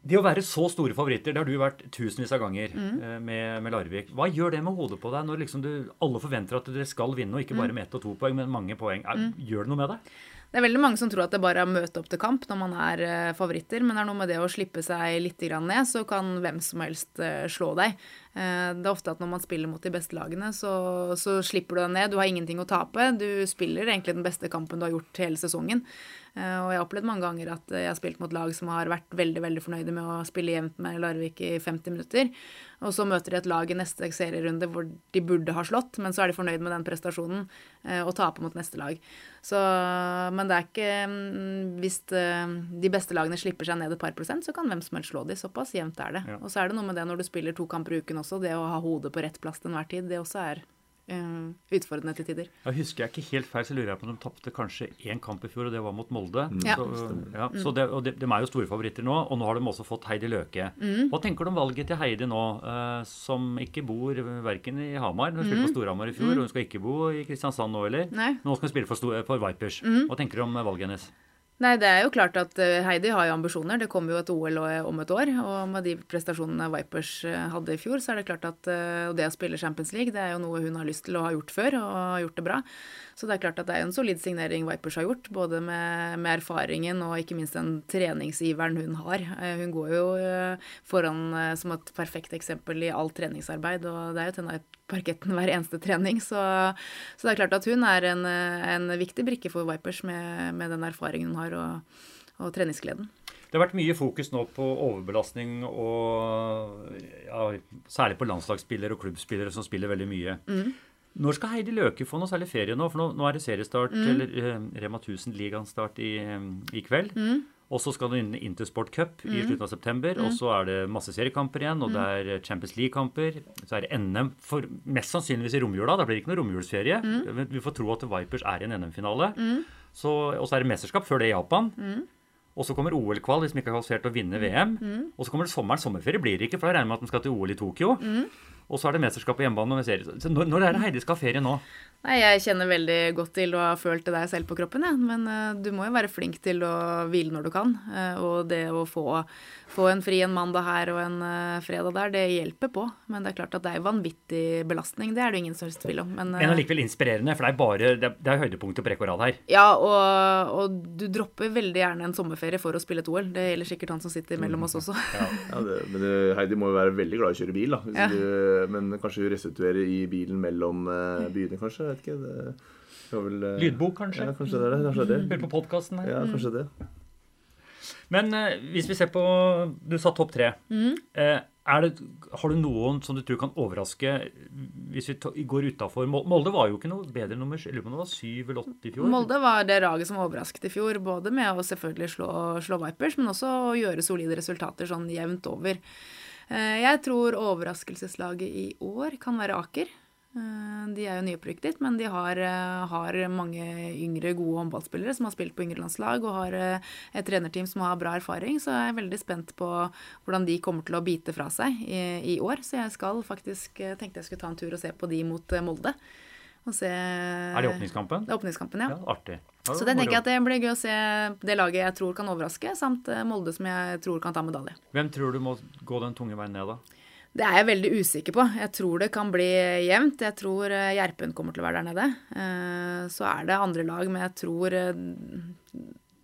Det å være så store favoritter, det har du vært tusenvis av ganger Mm. eh, med, med Larvik. Hva gjør det med hodet på deg når liksom du, alle forventer at dere skal vinne, og ikke Mm. bare med ett og to poeng, men mange poeng? Er, Gjør det noe med deg? Det er veldig mange som tror at det bare er å møte opp til kamp når man er eh, favoritter, men det er noe med det å slippe seg litt ned, så kan hvem som helst eh, slå deg. Eh, det er ofte at når man spiller mot de beste lagene, så, så slipper du deg ned. Du har ingenting å tape. Du spiller egentlig den beste kampen du har gjort hele sesongen. Eh, og jeg har opplevd mange ganger at jeg har spilt mot lag som har vært veldig veldig fornøyde med å spille jevnt med Larvik i 50 minutter. Og så møter de et lag i neste serierunde hvor de burde ha slått, men så er de fornøyd med den prestasjonen eh, og taper mot neste lag. Så, men det er ikke mm, Hvis de beste lagene slipper seg ned et par prosent, så kan hvem som helst slå de. Såpass jevnt er det. Ja. Og så er det noe med det når du spiller to kamper i uken også, det å ha hodet på rett plass til enhver tid, det også er uh, utfordrende til tider. Jeg husker jeg ikke helt feil, så lurer jeg på om de tapte kanskje én kamp i fjor, og det var mot Molde. Mm. Så, ja, så det, og de, de er jo store favoritter nå, og nå har de også fått Heidi Løke. Hva tenker du om valget til Heidi nå, uh, som ikke bor verken i Hamar, hun spilte på Storhamar i fjor, og hun skal ikke bo i Kristiansand nå heller. Nei. Nå skal hun spille for, for Vipers. Hva tenker du om valget hennes? Nei, det er jo klart at eh, Heidi har jo ambisjoner. Det kommer jo et OL om et år. Og med de prestasjonene Vipers eh, hadde i fjor, så er det klart at eh, og det å spille Champions League, det er jo noe hun har lyst til å ha gjort før, og har gjort det bra. Så det er klart at det er en solid signering Vipers har gjort, både med, med erfaringen og ikke minst den treningsiveren hun har. Hun går jo foran som et perfekt eksempel i alt treningsarbeid, og det er jo til parketten hver eneste trening. Så, så det er klart at hun er en, en viktig brikke for Vipers med, med den erfaringen hun har og, og treningsgleden. Det har vært mye fokus nå på overbelastning og ja, særlig på landslagsspillere og klubbspillere som spiller veldig mye. Når skal Heidi Løke få noe særlig ferie nå? For nå, nå er det seriestart, eller eh, Rema 1000-ligaen start i, i kveld. Og så skal du inn i Intersport Cup i slutten av september. Og så er det masse seriekamper igjen, og det er Champions League-kamper. Så er det NM, for mest sannsynligvis i romjula. Da blir det ikke noe romjulsferie. Men Vi får tro at Vipers er i en NM-finale. Så- Og så er det mesterskap før det i Japan. Og så kommer OL-kval hvis de ikke er kvalifisert til å vinne VM. Og så kommer det sommeren. Sommerferie blir det ikke, for da regner jeg med at de skal til OL i Tokyo. Og så er det mesterskap på hjemmebane og serie. Så når, når er det Heidi skal ha ferie nå? Nei, Jeg kjenner veldig godt til å ha følt det der selv på kroppen, jeg. Men uh, du må jo være flink til å hvile når du kan. Uh, og det å få, få en fri en mandag her og en uh, fredag der, det hjelper på. Men det er klart at det er vanvittig belastning. Det er det ingen som helst tvil om. Men, Men allikevel inspirerende, for det er bare det er, det er høydepunktet på rekke og rad her. ja, og, og du dropper veldig gjerne en sommerferie for å spille et OL. Det gjelder sikkert han som sitter mellom oss også. Ja, det, men det, Heidi må jo være veldig glad i å kjøre bil, da. Hvis Ja. du, men kanskje restituere i bilen mellom eh, byene, kanskje? Vet ikke. Det var vel, eh, Lydbok, kanskje? Ja, kanskje det er det. Kanskje det. Hør på podkasten her. Ja, kanskje det. Men eh, hvis vi ser på Du sa topp tre. Eh, er det, har du noen som du tror kan overraske hvis vi to, går utafor Molde var jo ikke noe bedre nummer Jeg lurer på om det var syv eller åtte i fjor. Molde var det laget som overrasket i fjor, både med å selvfølgelig slå, slå Vipers, men også å gjøre solide resultater sånn jevnt over. Eh, Jeg tror overraskelseslaget i år kan være Aker. Eh, De er jo nyopprykket, men de har, eh, har mange yngre, gode håndballspillere som har spilt på yngre landslag, og har eh, et trenerteam som har bra erfaring. Så jeg er veldig spent på hvordan de kommer til å bite fra seg i, i år. Så jeg skal faktisk tenkte jeg skulle ta en tur og se på de mot Molde. Og se Er det åpningskampen? Det er åpningskampen, ja. Ja, artig. Ja, Så det tenker jeg at det blir gøy å se det laget jeg tror kan overraske, samt Molde som jeg tror kan ta medalje. Hvem tror du må gå den tunge veien ned, da? Det er jeg veldig usikker på. Jeg tror det kan bli jevnt. Jeg tror eh, Gjerpen kommer til å være der nede. Eh, Så er det andre lag, men jeg tror eh,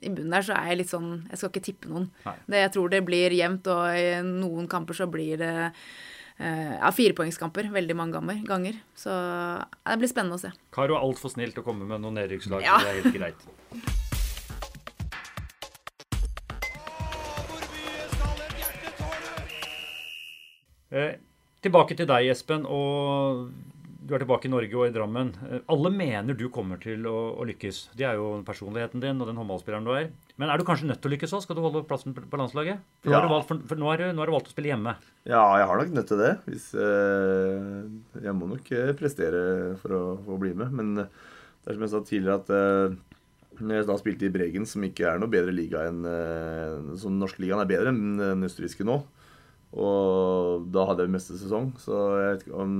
i bunnen der så er jeg litt sånn Jeg skal ikke tippe noen. Det, jeg tror det blir jevnt, og i noen kamper så blir det ja, firepoengskamper veldig mange ganger- ganger. Så ja, det blir spennende å se. Karo er altfor snill til å komme med noen nedrykkslag. Ja. Det er helt greit. Eh, tilbake til deg, Espen. Og du er tilbake i Norge og i Drammen. Eh, Alle mener du kommer til å, å lykkes. Det er jo personligheten din og den håndballspilleren du er. Men er du kanskje nødt til å lykkes òg? Skal du holde plassen på landslaget? For Ja. valgt, for, for nå, har du, nå har du valgt å spille hjemme. Ja, jeg har nok nødt til det. Hvis eh, Jeg må nok eh, prestere for å, for å bli med. Men det er som jeg sa tidligere, at når jeg da spilte i Bregen, som ikke er noe bedre liga enn Som norske ligaen er bedre enn den østerrikske nå. Og da hadde jeg meste sesong. Så jeg vet ikke om,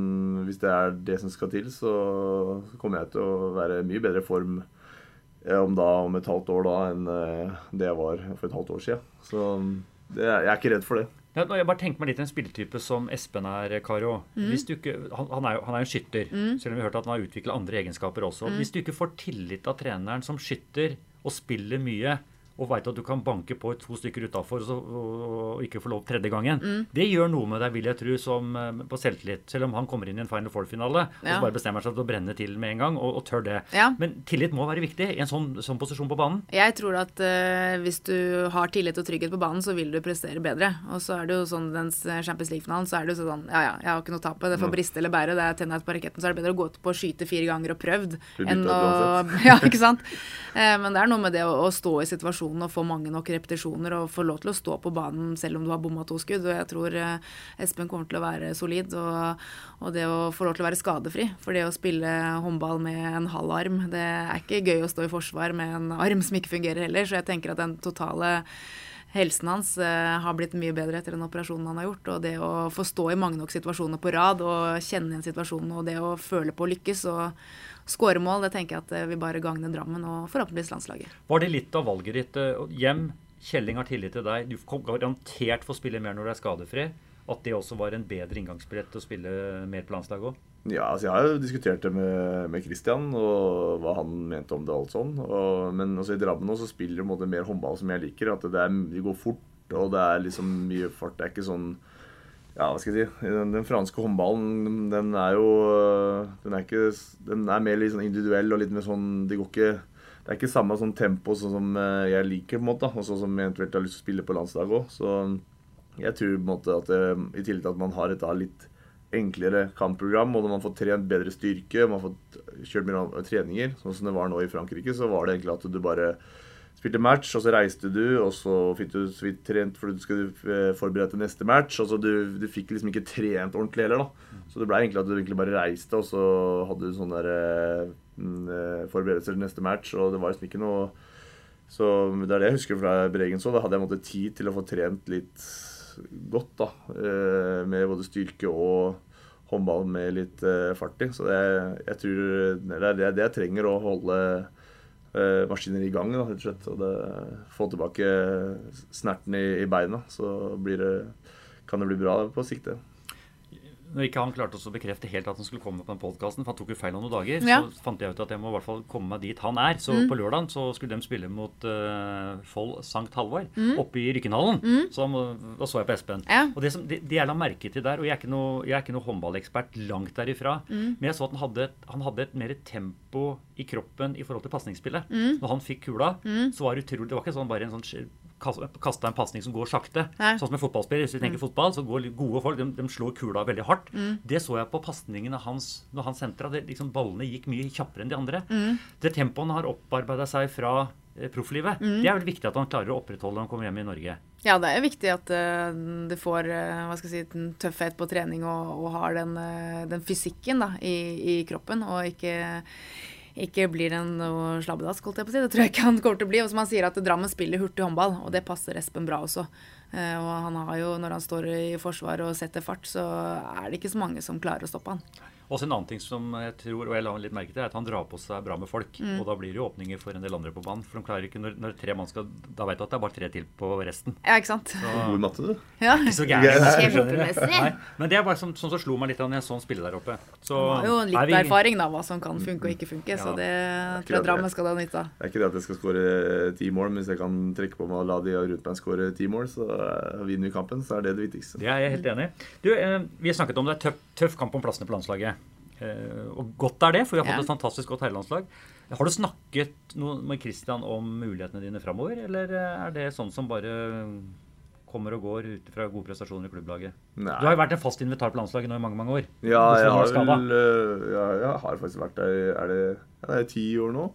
hvis det er det som skal til, så kommer jeg til å være i mye bedre form eh, om, da, om et halvt år da enn eh, det jeg var for et halvt år siden. Så det, jeg er ikke redd for det. Ja, jeg bare tenker meg litt en spilletype som Espen er, Karo. Hvis du ikke, han, han, er jo, han er en skytter, selv om vi har hørt at han har utvikla andre egenskaper også. Hvis du ikke får tillit av treneren som skytter og spiller mye, og veit at du kan banke på to stykker utafor og, og, og ikke få lov tredje gangen, det gjør noe med deg, vil jeg tro, som, eh, på selvtillit. Selv om han kommer inn i en Final Four-finale og Ja. så bare bestemmer seg til å brenne til med en gang, og, og tør det. Ja. Men tillit må være viktig i en sånn, sånn posisjon på banen. Jeg tror at uh, hvis du har tillit og trygghet på banen, så vil du prestere bedre. Og så er det jo sånn den Champions League-finalen, så er det jo sånn Ja, ja, jeg har ikke noe tap på det. Det får briste eller bære. Det er tenna ut på raketten. Så er det bedre å gå ut på å skyte fire ganger og prøvd enn å. Ja, ikke sant. Uh, men det er noe med det å, å stå i situasjonen og få mange nok repetisjoner og få lov til å stå på banen selv om du har bomma to skudd. Og jeg tror eh, Espen kommer til å være solid. Og, og det å få lov til å være skadefri. For det å spille håndball med en halv arm, det er ikke gøy å stå i forsvar med en arm som ikke fungerer heller. Så jeg tenker at den totale helsen hans eh, har blitt mye bedre etter den operasjonen han har gjort. Og det å få stå i mange nok situasjoner på rad og kjenne igjen situasjonen og det å føle på å lykkes og skåre mål, det tenker jeg at vi vil bare gagne Drammen og forhåpentligvis landslaget. Var det litt av valget ditt? eh, Hjem, Kjelling har tillit til deg. Du kan garantert få spille mer når du er skadefri. At det også var en bedre inngangsbillett til å spille mer på landslaget òg? Ja, altså jeg har jo diskutert det med, med Christian og hva han mente om det. alt sånn. Og, men også i Drammen nå så spiller måte mer håndball som jeg liker. At det, er, det går fort, og det er liksom mye fart. Det er ikke sånn Ja, hva skal jeg si. Den, den franske håndballen, den er jo Den er, ikke, den er mer litt sånn individuell og litt mer sånn Det går ikke det er ikke samme sånn tempo sånn som eh, jeg liker, på en måte, og sånn som jeg eventuelt har lyst til å spille på landslaget òg. Så jeg tror på en måte at det, i tillegg til at man har et da litt enklere kampprogram, og når man får trent bedre styrke, man har fått kjørt mer treninger, sånn som det var nå i Frankrike, så var det egentlig at du bare spilte match, og så reiste du, og så fikk du så vidt trent fordi du skulle eh, forberede til neste match. Altså du, du fikk liksom ikke trent ordentlig heller, da. Så det ble egentlig at du egentlig bare reiste, og så hadde du sånne der, eh, mm, eh, forberedelser til neste match, og det var liksom ikke noe Så det er det jeg husker fra Bregen så. Da hadde jeg måttet tid til å få trent litt godt, da. eh, Med både styrke og håndball med litt fart i. Så det, jeg tror det er det, jeg trenger å holde maskiner i gang, da, rett og slett. Og det, få tilbake snerten i, i beina. Så det, kan det bli bra på sikt, det. Når ikke han klarte å bekrefte helt at han skulle komme på den podkasten, for han tok jo feil om noen dager, Ja. så fant jeg ut at jeg må i hvert fall komme meg dit han er. Så på lørdag så skulle de spille mot uh, Foll Sankt Halvor oppe i Rykkenhallen. Så da da så jeg på Espen. Ja. Og det, som, det, det jeg la merke til der, og jeg er ikke noe, jeg er ikke noe håndballekspert langt derifra, men jeg så at han hadde, han hadde et mer tempo i kroppen i forhold til pasningsspillet. Når han fikk kula, så var det utrolig Det var ikke sånn bare en sånn kasta en pasning som går sakte. Nei. Sånn som en fotballspiller. Hvis vi tenker fotball, så går gode folk de, de slår kula veldig hardt. Det så jeg på pasningene hans når han sentra. Liksom, ballene gikk mye kjappere enn de andre. Det tempoet har opparbeida seg fra eh, profflivet, det er vel viktig at han klarer å opprettholde når han kommer hjem i Norge. Ja, det er viktig at uh, du får uh, hva skal jeg si, en tøffhet på trening og, og har den, uh, den fysikken da, i, i kroppen, og ikke, ikke blir en slabbedask, holdt jeg på å si. Det tror jeg ikke han kommer til å bli. Og som han sier, at Drammen spiller hurtig håndball, og det passer Espen bra også. Eh, og han har jo, når han står i forsvar og setter fart, så er det ikke så mange som klarer å stoppe han. Også en annen ting som jeg tror, og jeg la litt merke til, er at han drar på seg bra med folk. Og da blir det jo åpninger for en del andre på banen. For de klarer ikke, når, når tre mann skal Da vet du at det er bare tre til på resten. Ja, ikke sant? God matte, du. Ja. Ikke så. Nei, Men det er bare sånn, som som slo meg litt da jeg så han spille der oppe. Så Han har jo litt vi- erfaring, da, hva som kan funke og ikke funke, så Ja. det tror jeg det. Drammen skal ha nytte av. Det er ikke det at jeg skal skåre ti mål, men hvis jeg kan trekke på meg og la de rundt meg skåre ti mål, så eh, vinner vi kampen. Så er det det viktigste. Det er jeg helt enig i. Du, eh, vi har snakket om det er tøff, tøff kamp om plassene på landslaget. Eh, og godt er det, for vi har fått Ja. et fantastisk godt herrelandslag. Har du snakket noe med Christian om mulighetene dine framover, eller eh, er det sånn som bare kommer og går ut fra gode prestasjoner i klubblaget? Nei. Du har jo vært en fast invitar på landslaget nå i mange mange år. Ja, jeg har vel øh, ja, Jeg har faktisk vært der Er det, ja, det er ti år nå?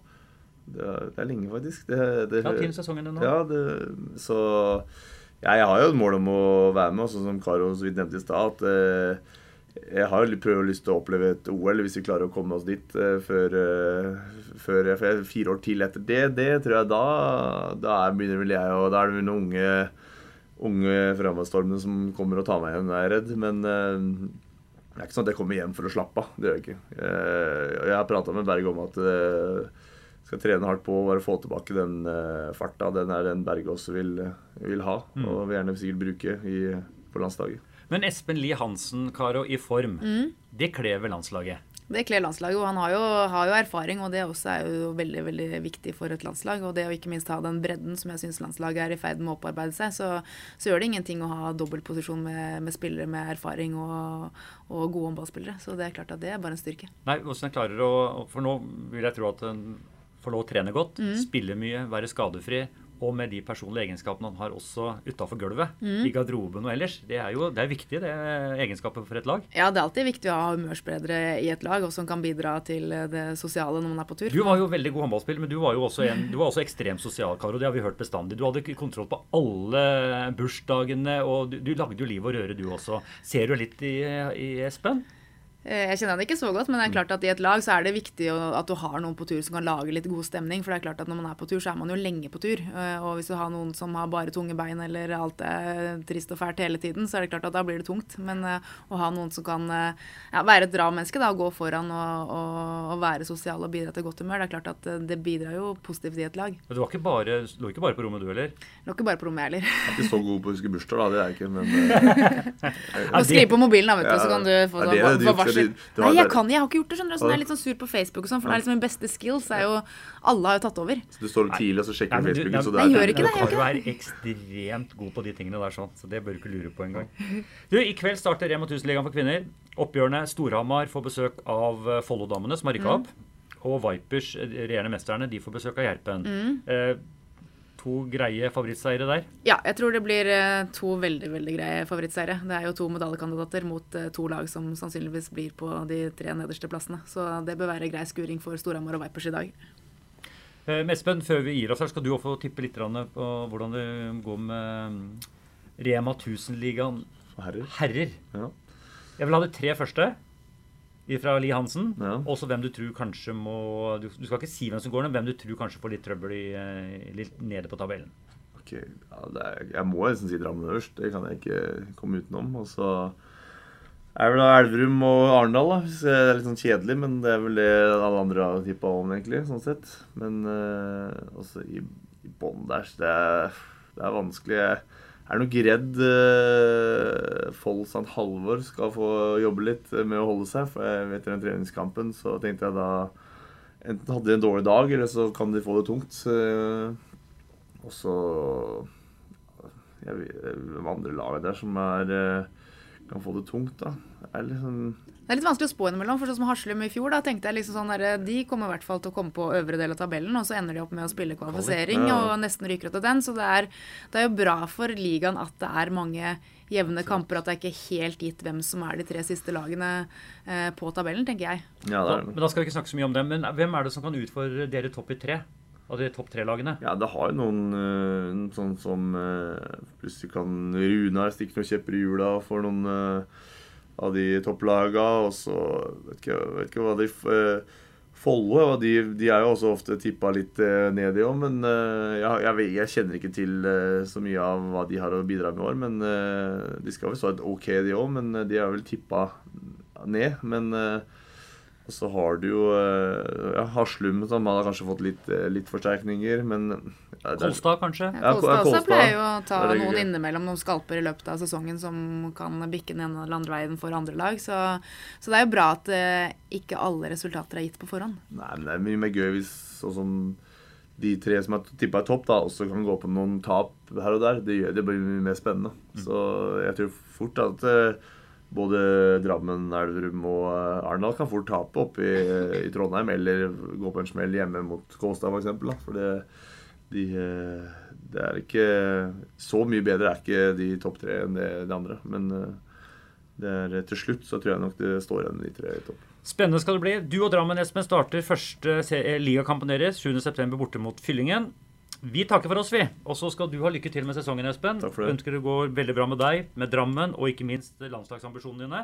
Det er, det er lenge, faktisk. Det, det, Ja, tiende sesongen nå. Ja, det, så ja, jeg har jo et mål om å være med, sånn som Karo så vidt nevnte i stad. at eh, jeg har jo prøvd lyst til å oppleve et OL, hvis vi klarer å komme oss dit eh, før, eh, før Fire år til etter det, det tror jeg da Da er, begynner vel jeg og Da er det vel noen unge, unge fremadstormene som kommer og tar meg igjen, er jeg redd. Men eh, det er ikke sånn at jeg kommer hjem for å slappe av. Det gjør jeg ikke. Jeg har prata med Berg om at Jeg skal trene hardt på å bare få tilbake den farta. Den er den Berge også vil, vil ha, og vil gjerne sikkert bruke i, på landslaget. Men Espen Lie Hansen, Karo, i form. Mm. Det kler vel landslaget? Det kler landslaget, og han har jo, har jo erfaring, og det også er jo veldig veldig viktig for et landslag. Og det å ikke minst ha den bredden som jeg syns landslaget er i ferd med å opparbeide seg, så, så gjør det ingenting å ha dobbeltposisjon med, med spillere med erfaring og, og gode håndballspillere. Så det er klart at det er bare en styrke. Nei, hvordan jeg klarer å For nå vil jeg tro at en får lov å trene godt, Mm. spille mye, være skadefri. Og med de personlige egenskapene han har også utafor gulvet, Mm. i garderoben og ellers. Det er jo det er viktig, det egenskapet for et lag. Ja, det er alltid viktig å ha humørspredere i et lag, og som kan bidra til det sosiale når man er på tur. Du var jo veldig god håndballspiller, men du var jo også, en, du var også ekstremt sosial, Karo. Det har vi hørt bestandig. Du hadde kontroll på alle bursdagene, og du, du lagde jo liv og røre, du også. Ser du litt i, i Espen? Eh, Jeg kjenner han ikke så godt, men det er klart at i et lag så er det viktig at du har noen på tur som kan lage litt god stemning. For det er klart at når man er på tur, så er man jo lenge på tur. Eh, Og hvis du har noen som har bare tunge bein eller alt er trist og fælt hele tiden, så er det klart at da blir det tungt. Men eh, å ha noen som kan ja, være et bra menneske da, gå foran og, og, og være sosial og bidra til godt humør, det er klart at det bidrar jo positivt i et lag. Men Du var ikke bare, lå ikke bare på rommet, du heller? Lå ikke bare på rommet, jeg heller. Jeg er ikke så god på å huske bursdag, da. Det er jeg ikke, men skriv skrive på mobilen, da, vet du, så kan du få det det du få varsel. Du Nei, jeg kan, jeg har ikke gjort det, skjønner du. Sånn, jeg er litt sånn sur på Facebook og sånn, for det er liksom min beste skills. Er jo Alle har jo tatt over. du står opp tidlig og så sjekker du Nei, du- Facebooken, så det det jeg er gjør ikke det, Du kan være er ekstremt god på de tingene der, sånn, så det bør du ikke lure på engang. Du, I kveld starter Rema 1000-ligaen for kvinner. Oppgjørene Storhamar får besøk av eh, Follo-damene, som har rykka opp. Og Vipers, eh, regjerende mesterne, de får besøk av Gjerpen. Eh, to greie favorittseiere der. Ja, jeg tror det blir eh, to veldig veldig greie favorittseiere. Det er jo to medaljekandidater mot eh, to lag som sannsynligvis blir på de tre nederste plassene. Så det bør være grei skuring for Storhamar og Vipers i dag. Eh, Espen, før vi gir oss her, skal du også få tippe litt på hvordan det går med mm, Rema 1000-ligaen Herrer. herrer. Ja. Jeg vil ha de tre første fra Li Hansen. Ja. Også hvem du tror kanskje må du, du skal ikke si hvem som går, men hvem du tror kanskje får litt trøbbel i, eh, litt nede på tabellen. Ok, ja, er, Jeg må nesten si Drammen øverst. Det kan jeg ikke komme utenom. Og så er vel da Elverum og Arendal. da. Hvis Det er litt sånn kjedelig, men det er vel det alle andre har tippa om, egentlig. sånn sett. Men eh, også i, i bånn der så det er, det er vanskelig. Jeg er nok redd uh, Fold St. Halvor skal få jobbe litt med å holde seg. For jeg, etter den treningskampen så tenkte jeg da Enten hadde de en dårlig dag, eller så kan de få det tungt. Eh, og så jeg vet, andre laget der som er eh, kan få det tungt, da? Det er liksom Det er litt vanskelig å spå innimellom, for sånn som Haslum i fjor, da tenkte jeg liksom sånn der, de kommer i hvert fall til å komme på øvre del av tabellen, og så ender de opp med å spille kvalifisering Ja. og nesten ryker ut av den. Så det er, det er jo bra for ligaen at det er mange jevne kamper, at det er ikke helt gitt hvem som er de tre siste lagene eh, på tabellen, tenker jeg. Ja, det er det. men da skal vi ikke snakke så mye om dem. Men hvem er det som kan utfordre dere topp i tre? Av de topp tre-lagene? Ja, det har jo noen eh, sånn som eh, Plutselig kan Runar stikke noen kjepper i hjula for noen eh, av de topplaga. Og så vet ikke, vet ikke hva de eh, Follo de, de er jo også ofte tippa litt eh, ned i år, men eh, jeg, jeg, jeg kjenner ikke til eh, så mye av hva de har å bidra med i år. Men eh, de skal vel stå et OK, de òg, men eh, de er vel tippa ned. Men og så har du jo eh, ja, Haslum, som har kanskje fått litt, eh, litt forsterkninger, men ja, det Kolstad, kanskje? Ja, Ja, Kolstad også Kolstad. pleier jo å ta Det det noen innimellom noen skalper i løpet av sesongen som kan bikke den ene eller andre veien for andre lag. Så, så det er jo bra at eh, ikke alle resultater er gitt på forhånd. Nei, men det er mye mer gøy hvis sånn som de tre som er tippa i topp, da, også kan gå på noen tap her og der. Det, gjør, det blir mye mer spennende. Så jeg tror fort at eh, både Drammen, Elverum og eh, Arendal kan fort tape oppe i, i Trondheim, eller gå på en smell hjemme mot Kolstad f.eks. For det, de eh, Det er ikke Så mye bedre er ikke de topp tre enn det, de andre. Men eh, er, til slutt så tror jeg nok det står igjen de tre i topp. Spennende skal det bli. Du og Drammen Espen starter første ligakampen deres 7.9. borte mot Fyllingen. Vi takker for oss, vi. Og så skal du ha lykke til med sesongen, Espen. Takk for det. Ønsker det går veldig bra med deg, med Drammen og ikke minst landslagsambisjonene dine.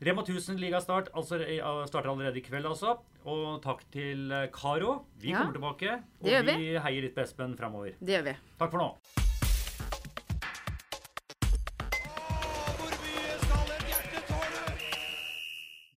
Rema 1000 ligastart altså, eh, starter allerede i kveld, altså. Og takk til eh, Karo. Vi Ja, kommer tilbake. Og vi. vi heier litt på Espen framover. Det gjør vi. Takk for nå.